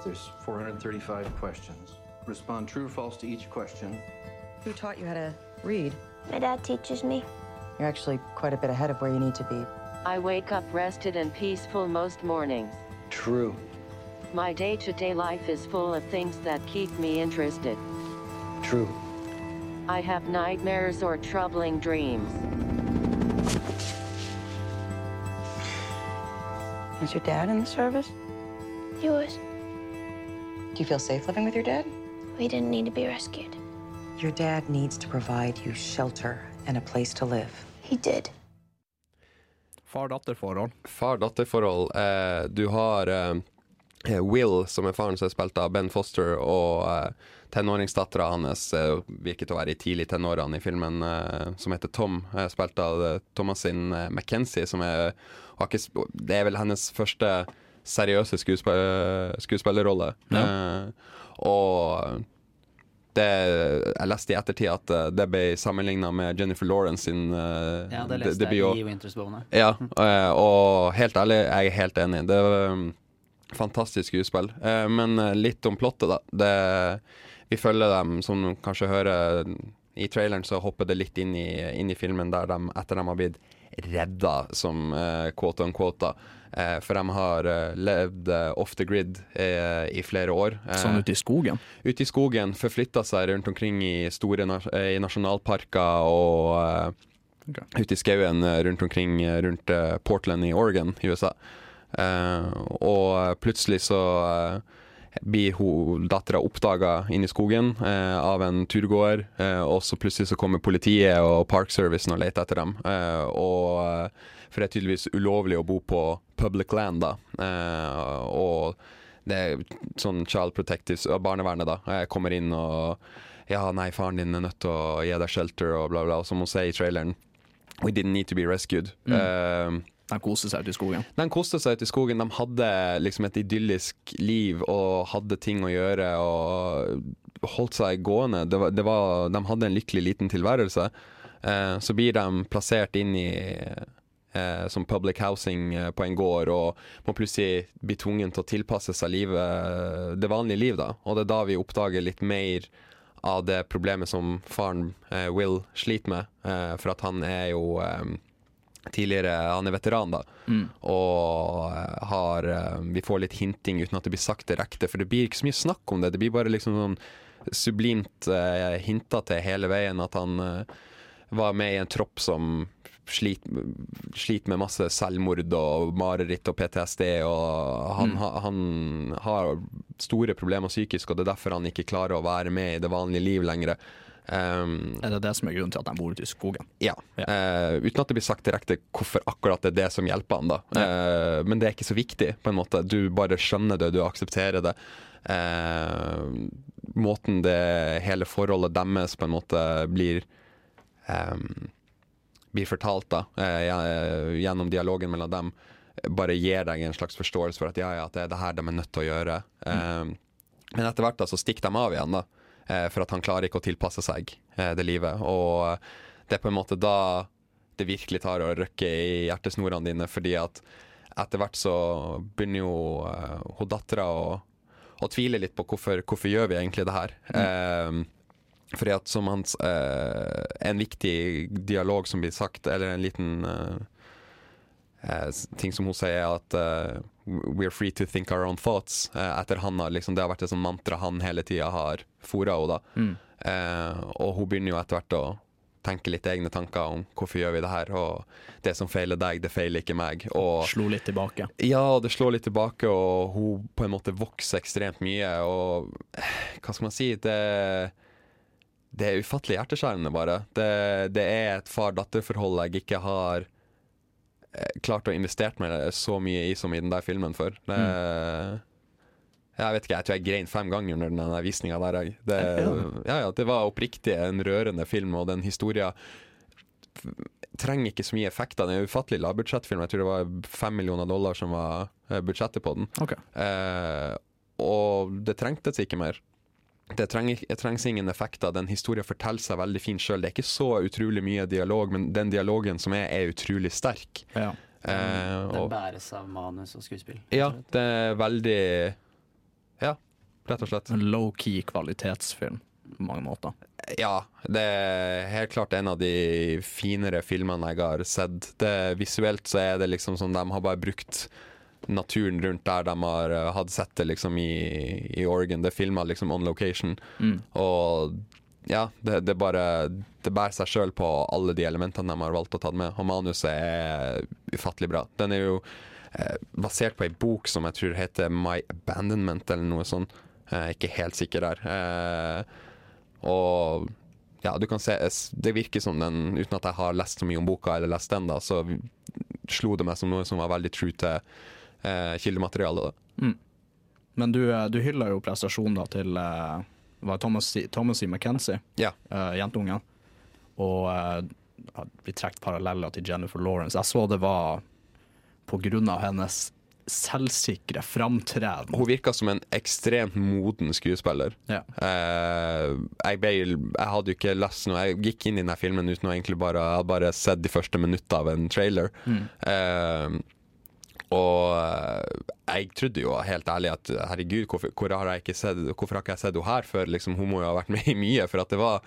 There's 435 questions. Respond true or false to each question. Who taught you how to read? My dad teaches me. You're actually quite a bit ahead of where you need to be. I wake up rested and peaceful most mornings. True. My day to day life is full of things that keep me interested. True. I have nightmares or troubling dreams. Is your dad in the service? He was. Do you feel safe living with your dad? We didn't need to be rescued. Your dad needs to provide you shelter and a place to live. He did. Far-datter-forhold. Far-datter-forhold. Eh, du har eh, Will, som er faren som er spilt av Ben Foster, og uh, tenåringsdattera hans uh, virker til å være i tidlig tenårene i filmen, uh, som heter Tom, uh, spilt av eh, Thomasin eh, McKenzie, som er Det er vel hennes første seriøse skuesp skuespillerrolle. Ja. Eh, og det, jeg leste i ettertid at eh, det ble sammenligna med Jennifer Lawrence sin uh, Ja, det leste jeg i Winter's Bone. Ja, eh, og helt ærlig, jeg er helt enig. Det um, fantastisk skuespill. Eh, Men eh, litt om plottet, da. Det, vi følger dem, som du kanskje hører i traileren, så hopper det litt inn i, inn i filmen der de, etter de har blitt redda, som eh, quote on quote. Eh, for de har eh, levd eh, off the grid eh, i flere år. Sånn ute i skogen. ute i skogen, forflytta seg rundt omkring i store nas i nasjonalparker og eh, ute i skauen rundt omkring rundt Portland i Oregon i USA. Eh, og plutselig så eh, blir dattera oppdaga inne i skogen eh, av en turgåer, eh, og så plutselig så kommer politiet og Park Service og leter etter dem. Eh, og eh, For det er tydeligvis ulovlig å bo på public land, da. Eh, og det er sånn child protectives, og barnevernet, da, Jeg kommer inn og Ja, nei, faren din er nødt til å gi deg shelter, og bla, bla. Og som hun sier i traileren We didn't need to be rescued. Mm. Eh, De koste seg ute i skogen. de koste seg ute i skogen. De hadde liksom et idyllisk liv og hadde ting å gjøre og holdt seg gående. Det var, det var, de hadde en lykkelig liten tilværelse. Eh, så blir de plassert inn i eh, som public housing eh, på en gård og må plutselig bli tvungen til å tilpasse seg livet, det vanlige liv. da. Og det er da vi oppdager litt mer av det problemet som faren eh, Will sliter med. Eh, for at han er jo eh, tidligere Han er veteran, da. Mm. Og eh, har eh, Vi får litt hinting uten at det blir sagt direkte, for det blir ikke så mye snakk om det. Det blir bare liksom sånn sublimt eh, hinta til hele veien at han eh, var med i en tropp som sliter slit med masse selvmord og mareritt og PTSD, og han, Mm. ha, han har store problemer psykisk, og det er derfor han ikke klarer å være med i det vanlige liv lenger. Um, Er det det som er grunnen til at de bor ute i skogen? ja. Eh, uten at det blir sagt direkte hvorfor akkurat det er det som hjelper han. da. Eh, men det er ikke så viktig, på en måte. Du bare skjønner det, du aksepterer det. Uh, måten det hele forholdet deres på en måte blir um, blir fortalt da, gjennom dialogen mellom dem, bare gir deg en slags forståelse for at ja, ja, det er det her de er nødt til å gjøre. Eh, men etter hvert da, så stikker de av igjen, da, for at han klarer ikke å tilpasse seg eh, det livet. Og det er på en måte da det virkelig tar å røkke i hjertesnorene dine, fordi at etter hvert så begynner jo eh, hun dattera å, å tvile litt på hvorfor, hvorfor gjør vi egentlig det her. Eh, fordi at som hans eh, En viktig dialog som blir sagt, eller en liten eh, eh, ting som hun sier, er at eh, We're free to think our own thoughts. Eh, etter han har liksom, Det har vært et sånt mantra han hele tida har fora henne. Mm. Eh, og hun begynner jo etter hvert å tenke litt egne tanker om hvorfor gjør vi det her. Og det som feiler deg, det feiler ikke meg. Og Slo litt tilbake. ja, det slår litt tilbake, og hun på en måte vokser ekstremt mye. Og eh, hva skal man si Det, det er ufattelig hjerteskjærende, bare. Det, det er et far-datter-forhold jeg ikke har klart å investert meg så mye i som i den der filmen før. Det, Jeg vet ikke, jeg tror jeg grein fem ganger under den visninga der. Det, ja, ja, det var oppriktig en rørende film, og den historia trenger ikke så mye effekter. Det er en ufattelig lavbudsjettfilm. Jeg tror det var fem millioner dollar som var eh, budsjettet på den. Eh, og det trengtes ikke mer. Det trenger, trengs ingen effekter. Den historien forteller seg veldig fint sjøl. Det er ikke så utrolig mye dialog, men den dialogen som er, er utrolig sterk. Ja. Eh, Den bæres av manus og skuespill. ja, det er veldig Ja, rett og slett. En low-key kvalitetsfilm på mange måter. Ja, det er helt klart en av de finere filmene jeg har sett. Det, visuelt så er det liksom som de har bare brukt naturen rundt der de har eh, hatt sett det liksom i, i Oregon. Det er filma liksom on location. Mm. Og ja, det, det bare Det bærer seg sjøl på alle de elementene de har valgt å ta med. Og manuset er ufattelig bra. Den er jo eh, basert på ei bok som jeg tror heter My Abandonment, eller noe sånt. Jeg er ikke helt sikker der. Eh, og ja, du kan se Det virker som den, uten at jeg har lest så mye om boka eller lest den, da, så slo det meg som noe som var veldig true til eh, kildemateriale. Da. Mm. Men du, eh, du hyller jo prestasjonen da til eh, var Thomas, Thomas C. McKenzie, Ja. eh, jentungen. Og eh, vi trukket paralleller til Jennifer Lawrence. Jeg så det var på grunn av hennes selvsikre framtreden. Hun virka som en ekstremt moden skuespiller. Ja. Eh, jeg, ble, jeg hadde jo ikke lest noe Jeg gikk inn i denne filmen uten å egentlig bare Jeg hadde bare sett de første minuttene av en trailer. Mm. Eh, og eh, jeg trodde jo helt ærlig at herregud, hvorfor, hvor har jeg ikke sett, hvorfor har ikke jeg sett henne her før? Liksom, hun må jo ha vært med i mye. For at det var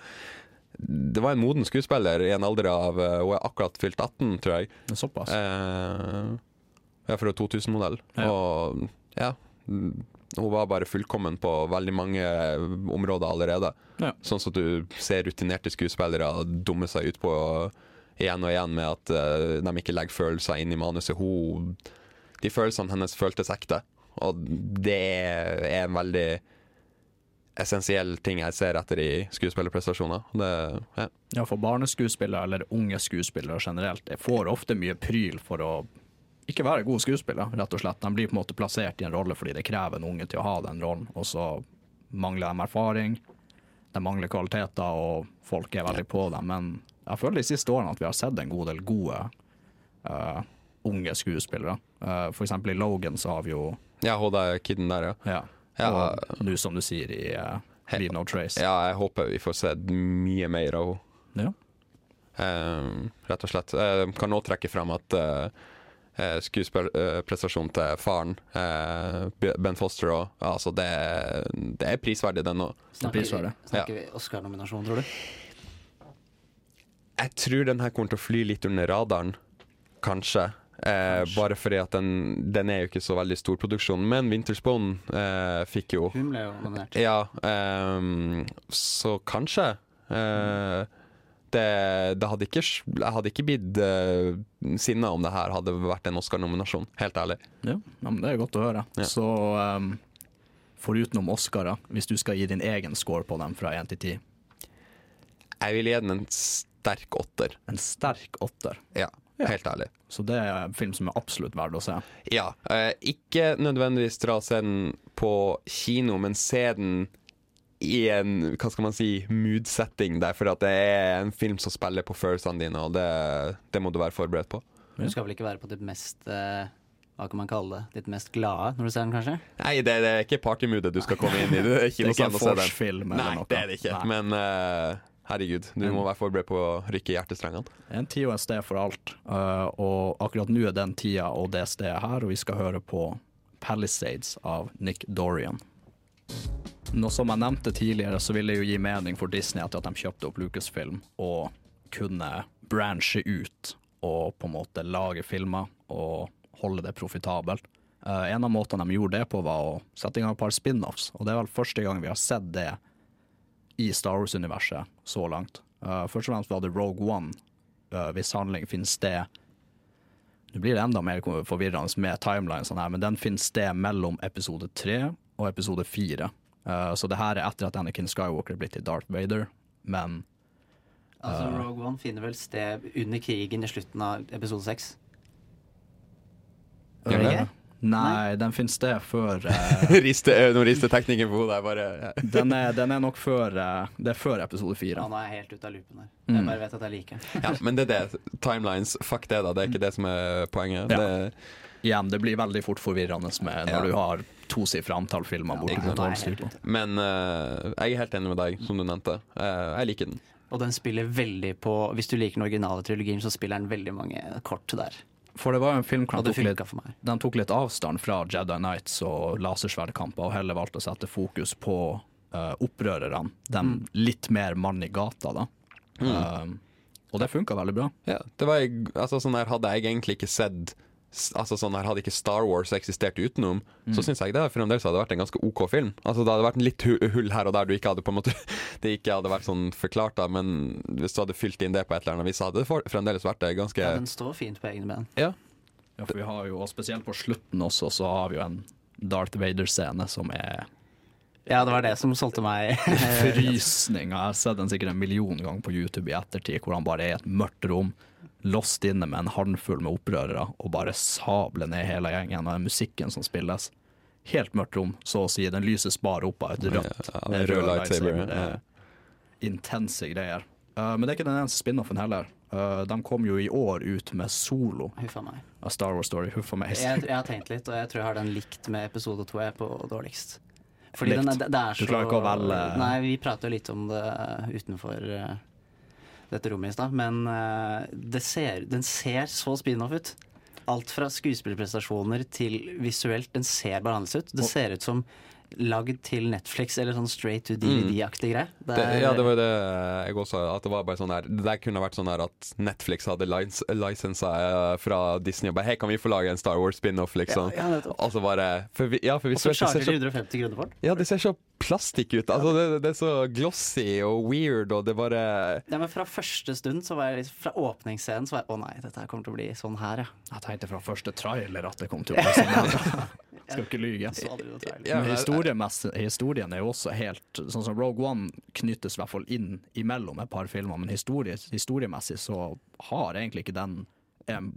Det var en moden skuespiller i en alder av eh, Hun er akkurat fylt 18, tror jeg. Såpass. Eh, ja, er 2000-modell. Og ja Hun var bare fullkommen på veldig mange områder allerede. Ja. Sånn som du ser rutinerte skuespillere dumme seg ut på igjen og igjen med at uh, de ikke legger følelser inn i manuset. Hun, de følelsene hennes føltes ekte. og det er en veldig essensiell ting jeg ser etter i skuespillerprestasjoner. Det, ja. Ja, for barneskuespillere eller unge skuespillere generelt de får ofte mye pryl for å ikke være gode skuespillere, rett og slett. De blir på en måte plassert i en rolle fordi det krever en unge til å ha den rollen, og så mangler de erfaring. De mangler kvaliteter, og folk er veldig på dem. Men jeg føler de siste årene at vi har sett en god del gode eh, unge skuespillere. Uh, for eksempel i Logan så har vi jo Ja, hun der kiden der, ja. Ja. Ja. Og nå, som du sier, i uh, Leave No Trace. Ja, jeg håper vi får se mye mer av henne. Ja. Um, rett og slett. Jeg kan nå trekke frem at uh, skuespillerprestasjonen til faren, eh, Ben Foster òg, altså det, det er prisverdig, den òg. Snakker, vi, snakker vi Oscar-nominasjon, tror du? Jeg tror den her kommer til å fly litt under radaren, kanskje. Eh, bare fordi at den, den er jo ikke så veldig stor produksjon. Men Wintersbone eh, fikk jo Hun ble jo nominert. Ja, eh, så kanskje. Eh, det, det hadde ikke, jeg hadde ikke blitt uh, sinna om det her hadde vært en Oscar-nominasjon, helt ærlig. Ja, ja, men Det er godt å høre. Så um, forutenom Oscarer, hvis du skal gi din egen score på dem fra 1 til 10 Jeg vil gi den en sterk åtter. En sterk åtter? Ja, helt ærlig. Så det er en film som er absolutt verd å se? Ja. Eh, ikke nødvendigvis dra og se den på kino, men se den i en hva skal man si, mood-setting Derfor at det er en film som spiller på følelsene dine, og det, det må du være forberedt på. Du skal vel ikke være på ditt mest eh, hva kan man kalle det? Ditt mest glade når du ser den, kanskje? Nei, det, det er ikke partymoodet du skal komme inn i. Det er ikke, Det er ikke en vorsfilm å se den. eller Nei, noe. det er det ikke. Nei. Men eh, herregud, du må være forberedt på å rykke i hjertestrengene. En tid og et sted for alt. Uh, og akkurat nå er den tida og det stedet her, og vi skal høre på Palisades av Nick Dorian. Nå Som jeg nevnte tidligere, så ville det jo gi mening for Disney at de kjøpte opp Lucasfilm, og kunne branche ut og på en måte lage filmer og holde det profitabelt. Eh, en av måtene de gjorde det på, var å sette i gang et par spin-offs, og det er vel første gang vi har sett det i Star Wars-universet så langt. Uh, først og fremst var det Rogue One, uh, hvis handling finner sted Nå blir det enda mer forvirrende med timeline, sånn her, men den finner sted mellom episode tre og episode fire. Uh, så det her er etter at Anakin Skywalker er blitt til Darth Vader, men Altså, Rogue One finner vel sted under krigen i slutten av episode seks. Gjør det? Nei, den finner sted før uh, Riste, eh, nå rister teknikken på hodet. Bare ja. den, er, den er nok før uh, Det er før episode fire. Ja, nå er jeg helt ute av loopen her. Mm. Jeg bare vet at jeg liker den. ja, Men det er det. Timelines, fuck det, da. Det er ikke det som er poenget. Ja. Det, Igjen, det blir veldig fort forvirrende med når Ja. du har tosifra antall filmer på. Men uh, jeg er helt enig med deg, som du nevnte. Jeg liker den. Og den spiller veldig på Hvis du liker den originale trilogien, så spiller den veldig mange kort der. For det var jo en film hvor den tok, litt, den tok litt avstand fra Jedi Nights og lasersverdkamper, og heller valgte å sette fokus på uh, opprørerne. De Mm. litt mer mann i gata, da. Mm. Uh, og det funka veldig bra. Ja, det var, altså, sånn hadde jeg egentlig ikke sett Altså sånn her Hadde ikke Star Wars eksistert utenom, så Mm. syns jeg det fremdeles hadde vært en ganske OK film. Altså Det hadde vært en litt hull her og der du ikke hadde på en måte Det ikke hadde vært sånn forklart, da, men hvis du hadde fylt inn det på et eller annet vis, så hadde det fremdeles vært det ganske Ja, den står fint på egne ben. Ja. Ja, for vi har jo, og Spesielt på slutten også, så har vi jo en Darth Vader-scene som er Ja, det var det som solgte meg. frysning. Jeg har sett den sikkert en million ganger på YouTube i ettertid, hvor han bare er i et mørkt rom, låst inne med en håndfull med opprørere, og bare sabler ned hele gjengen Og den musikken som spilles. Helt mørkt rom, så å si. Den lyses bare opp av et rødt Ja, ja, rød rød lightsaber. Det er intense greier. Uh, men det er ikke den eneste spin-offen heller. Uh, de kom jo i år ut med solo Huffa meg. av Star Wars Story. Huffa meg. Jeg, jeg har tenkt litt, og jeg tror jeg har den likt med episode to jeg er på dårligst. Fordi Likt. den er, det er Du så klarer ikke å velge- Nei, vi prater jo litt om det utenfor eh, dette rommet i stad, men uh, det ser, den ser så spin-off ut. Alt fra skuespillerprestasjoner til visuelt. Den ser bare ut. Det ser ut som lagd til Netflix eller sånn straight to DVD-aktig greie. Ja, det var det jeg også. At det var bare sånn der Det der kunne vært sånn der at Netflix hadde lins, lisensa eh, fra Disney og bare Hei, kan vi få lage en Star Wars spin-off, liksom? Ja, ja, og så bare for vi, Ja, for Og så charger de 150 kroner for den. Ja, det ser så plastikk ut. Altså, det, det er så glossy og weird, og det bare Ja, men Fra første stund, så var jeg liksom, fra åpningsscenen, så var jeg å nei, dette her kommer til å bli sånn her, ja. Jeg tenkte fra første trailer at det kom til å bli sånn. her. Skal ikke lyge. Men historien er jo også helt Sånn som Rogue One knyttes i hvert fall inn imellom et par filmer, men historie, historiemessig så har egentlig ikke den en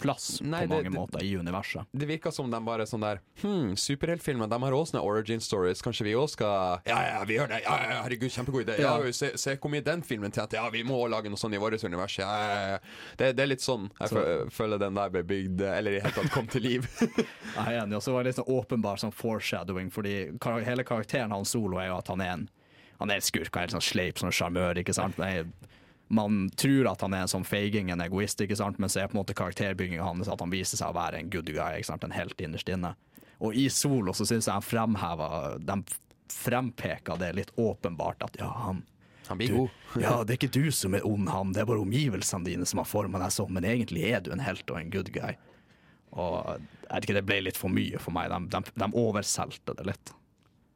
plass Nei, på det- mange det- måter i universet. Det virker som de bare sånn der Hm, superheltfilmer, de har også sånne origin stories. Kanskje vi òg skal Ja, ja, vi gjør det. Ja, ja, herregud, kjempegod idé. Ja, Ja. se, se hvor mye den filmen tjente. Ja, vi må lage noe sånt i vårt univers. Ja, ja, ja. Det, det er litt sånn jeg Så- føler den der ble bygd, eller i det hele tatt kom til liv. Jeg er enig, og så var det litt sånn åpenbar sånn foreshadowing, fordi kar hele karakteren hans Solo er jo at han er en Han er en skurk, han er en sånn sleip, sånn sjarmør, ikke sant. Men man tror at han er en sånn feiging, en egoist, ikke sant, men så er på en måte karakterbygginga hans at han viser seg å være en good guy, ikke sant, en helt innerst inne. Og i Solo så syns jeg han fremheva De frempeka det litt åpenbart at ja, han Han blir du, god. ja, det er ikke du som er ond, han, det er bare omgivelsene dine som har forma deg sånn, men egentlig er du en helt og en good guy. Og jeg vet ikke, det ble litt for mye for meg. De, de, de overselte det litt.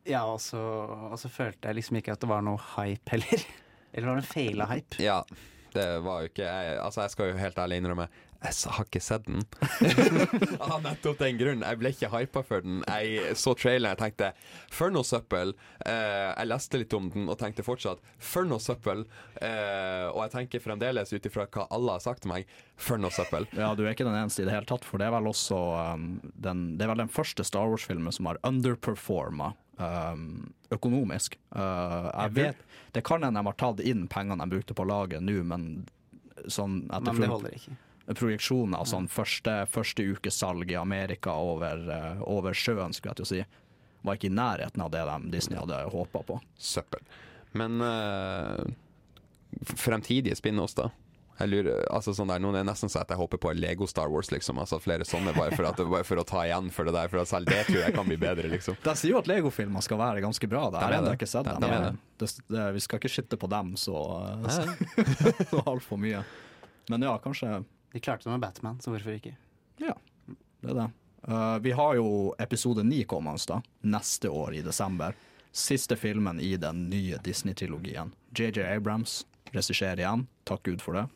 Ja, og så, og så følte jeg liksom ikke at det var noe hype heller. Eller var det en feila hype? Ja, det var jo ikke jeg, Altså, jeg skal jo helt ærlig innrømme jeg har ikke sett den. Av nettopp den grunnen. Jeg ble ikke hypa for den. Jeg så traileren og tenkte for noe søppel. Eh, jeg leste litt om den og tenkte fortsatt for noe søppel. Eh, og jeg tenker fremdeles ut ifra hva alle har sagt til meg, for noe søppel. Ja, du er ikke den eneste i det hele tatt, for det er vel også um, den, Det er vel den første Star Wars-filmen som har underperforma økonomisk. Uh, jeg vet Det kan hende de har tatt inn pengene de brukte på laget nå, men sånn etter Men det holder ikke. projeksjoner av sånn første, første ukes salg i Amerika over, uh, over sjøen, skulle jeg til å si, var ikke i nærheten av det de Disney hadde håpa på. Søppel. Men eh, f- fremtidige spin-offs, da? Jeg lurer, altså sånn der, Noen er nesten så at jeg håper på Lego Star Wars, liksom. Altså flere sånne, bare for, at, bare for å ta igjen for det der. For selv det tror jeg kan bli bedre, liksom. De sier jo at Lego-filmer skal være ganske bra. Det De Jeg har ennå ikke sett dem. de de, det. Det, det, vi skal ikke skitte på dem så, så, så altfor mye. Men ja, kanskje De klarte det med Batman, så hvorfor ikke? Ja, det er det. Uh, vi har jo episode ni kommende da, neste år i desember. Siste filmen i den nye Disney-trilogien. JJ Abrams regisserer igjen, takk Gud for det.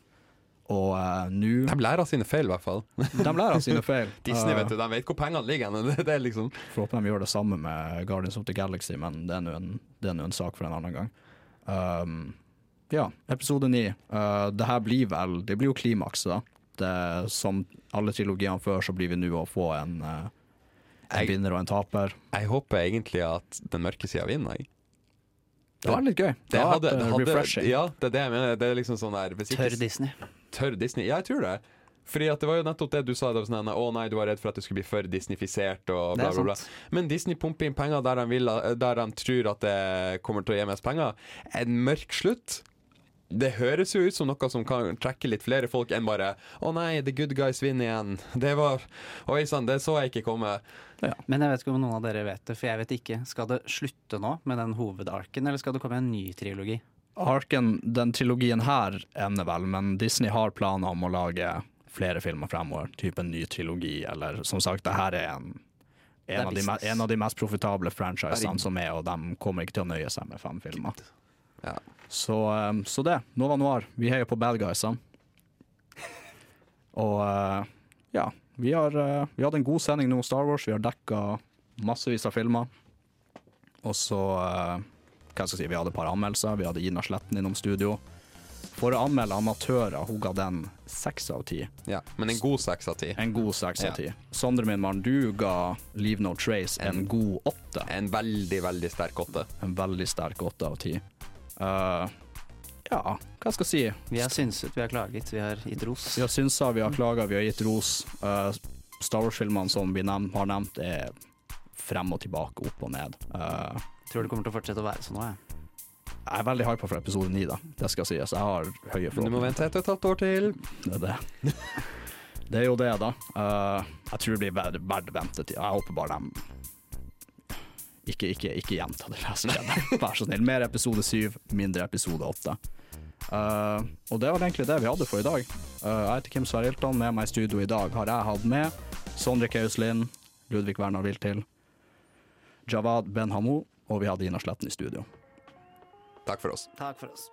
Og uh, nå De lærer av sine feil, i hvert fall. De lærer av sine feil. Disney, vet du, de vet hvor pengene ligger. Det, det er liksom Får håpe de gjør det samme med Guardians of the Galaxy, men det er nå en, en sak for en annen gang. Um, ja, episode ni. Uh, det her blir vel Det blir jo klimakset, da. Det, som alle trilogiene før, så blir vi nå å få en, uh, en Jeg- vinner og en taper. Jeg håper egentlig at den mørke sida vinner. Jeg. Det var litt gøy. Det Det hadde, det hadde, refreshing. ja, det er det jeg mener. Det er liksom sånn der hvis ikke- Tørr Disney. Tørr Disney? Ja, jeg tror det. Fordi at det var jo nettopp det du sa. Det var sånn, Å nei, du var redd for at det skulle bli for Disneyfisert og bla, bla, bla. Men Disney pumper inn penger der de, vil, der de tror at det kommer til å gi mest penger. En mørk slutt det høres jo ut som noe som kan trekke litt flere folk enn bare 'Å nei, the good guys vinner igjen'. Det var Oi sann, det så jeg ikke komme. Men jeg vet ikke om noen av dere vet det, for jeg vet ikke. Skal det slutte nå med den hovedarken, eller skal det komme en ny trilogi? Arken, den trilogien her ender vel, men Disney har planer om å lage flere filmer fremover. Type en ny trilogi, eller som sagt, det her er en en av, de, en av de mest profitable franchisene som er, og de kommer ikke til å nøye seg med fem filmer. Ja. Så, um, så det. Nova Noir. Vi heier på bad guysene. Og uh, ja, vi har, uh, vi hadde en god sending nå Star Wars. Vi har dekka massevis av filmer. Og så hva skal jeg si, Vi hadde et par anmeldelser. Vi hadde Ina Sletten innom studio. For å anmelde amatører, hun ga den seks av ti. Ja, men en god seks av ti. En god seks av Ja. Sondre, min mann, du ga Leave No Trace en, god åtte. En veldig, veldig sterk åtte. En veldig sterk åtte av ti. Uh, ja, hva skal jeg si? Vi har synset, vi har klaget, vi har gitt ros. Vi har synsa, vi har klaga, vi har gitt ros. Uh, Star Wars-filmene som vi nevnt, har nevnt, er frem og tilbake, opp og ned. Uh, Tror det kommer til å fortsette å være sånn òg, jeg. jeg er veldig hypa for episode ni, da. Det skal sies. Jeg har høye Men du må vente et og et halvt år til. Det er det. Det er jo det, da. Uh, jeg tror det blir verdt, ventetid. Jeg håper bare de ikke, ikke, ikke gjenta det jeg skjedde. Vær så snill. Mer episode syv, mindre episode åtte. Uh, og det var egentlig det vi hadde for i dag. Uh, jeg heter Kim Sverre Hilton. Med meg i studio i dag har jeg hatt med Sondre Kauslin, Ludvig Werner Wiltil, Jawad Ben Hamou, og vi hadde Ina Sletten i studio. Takk for oss. Takk for oss.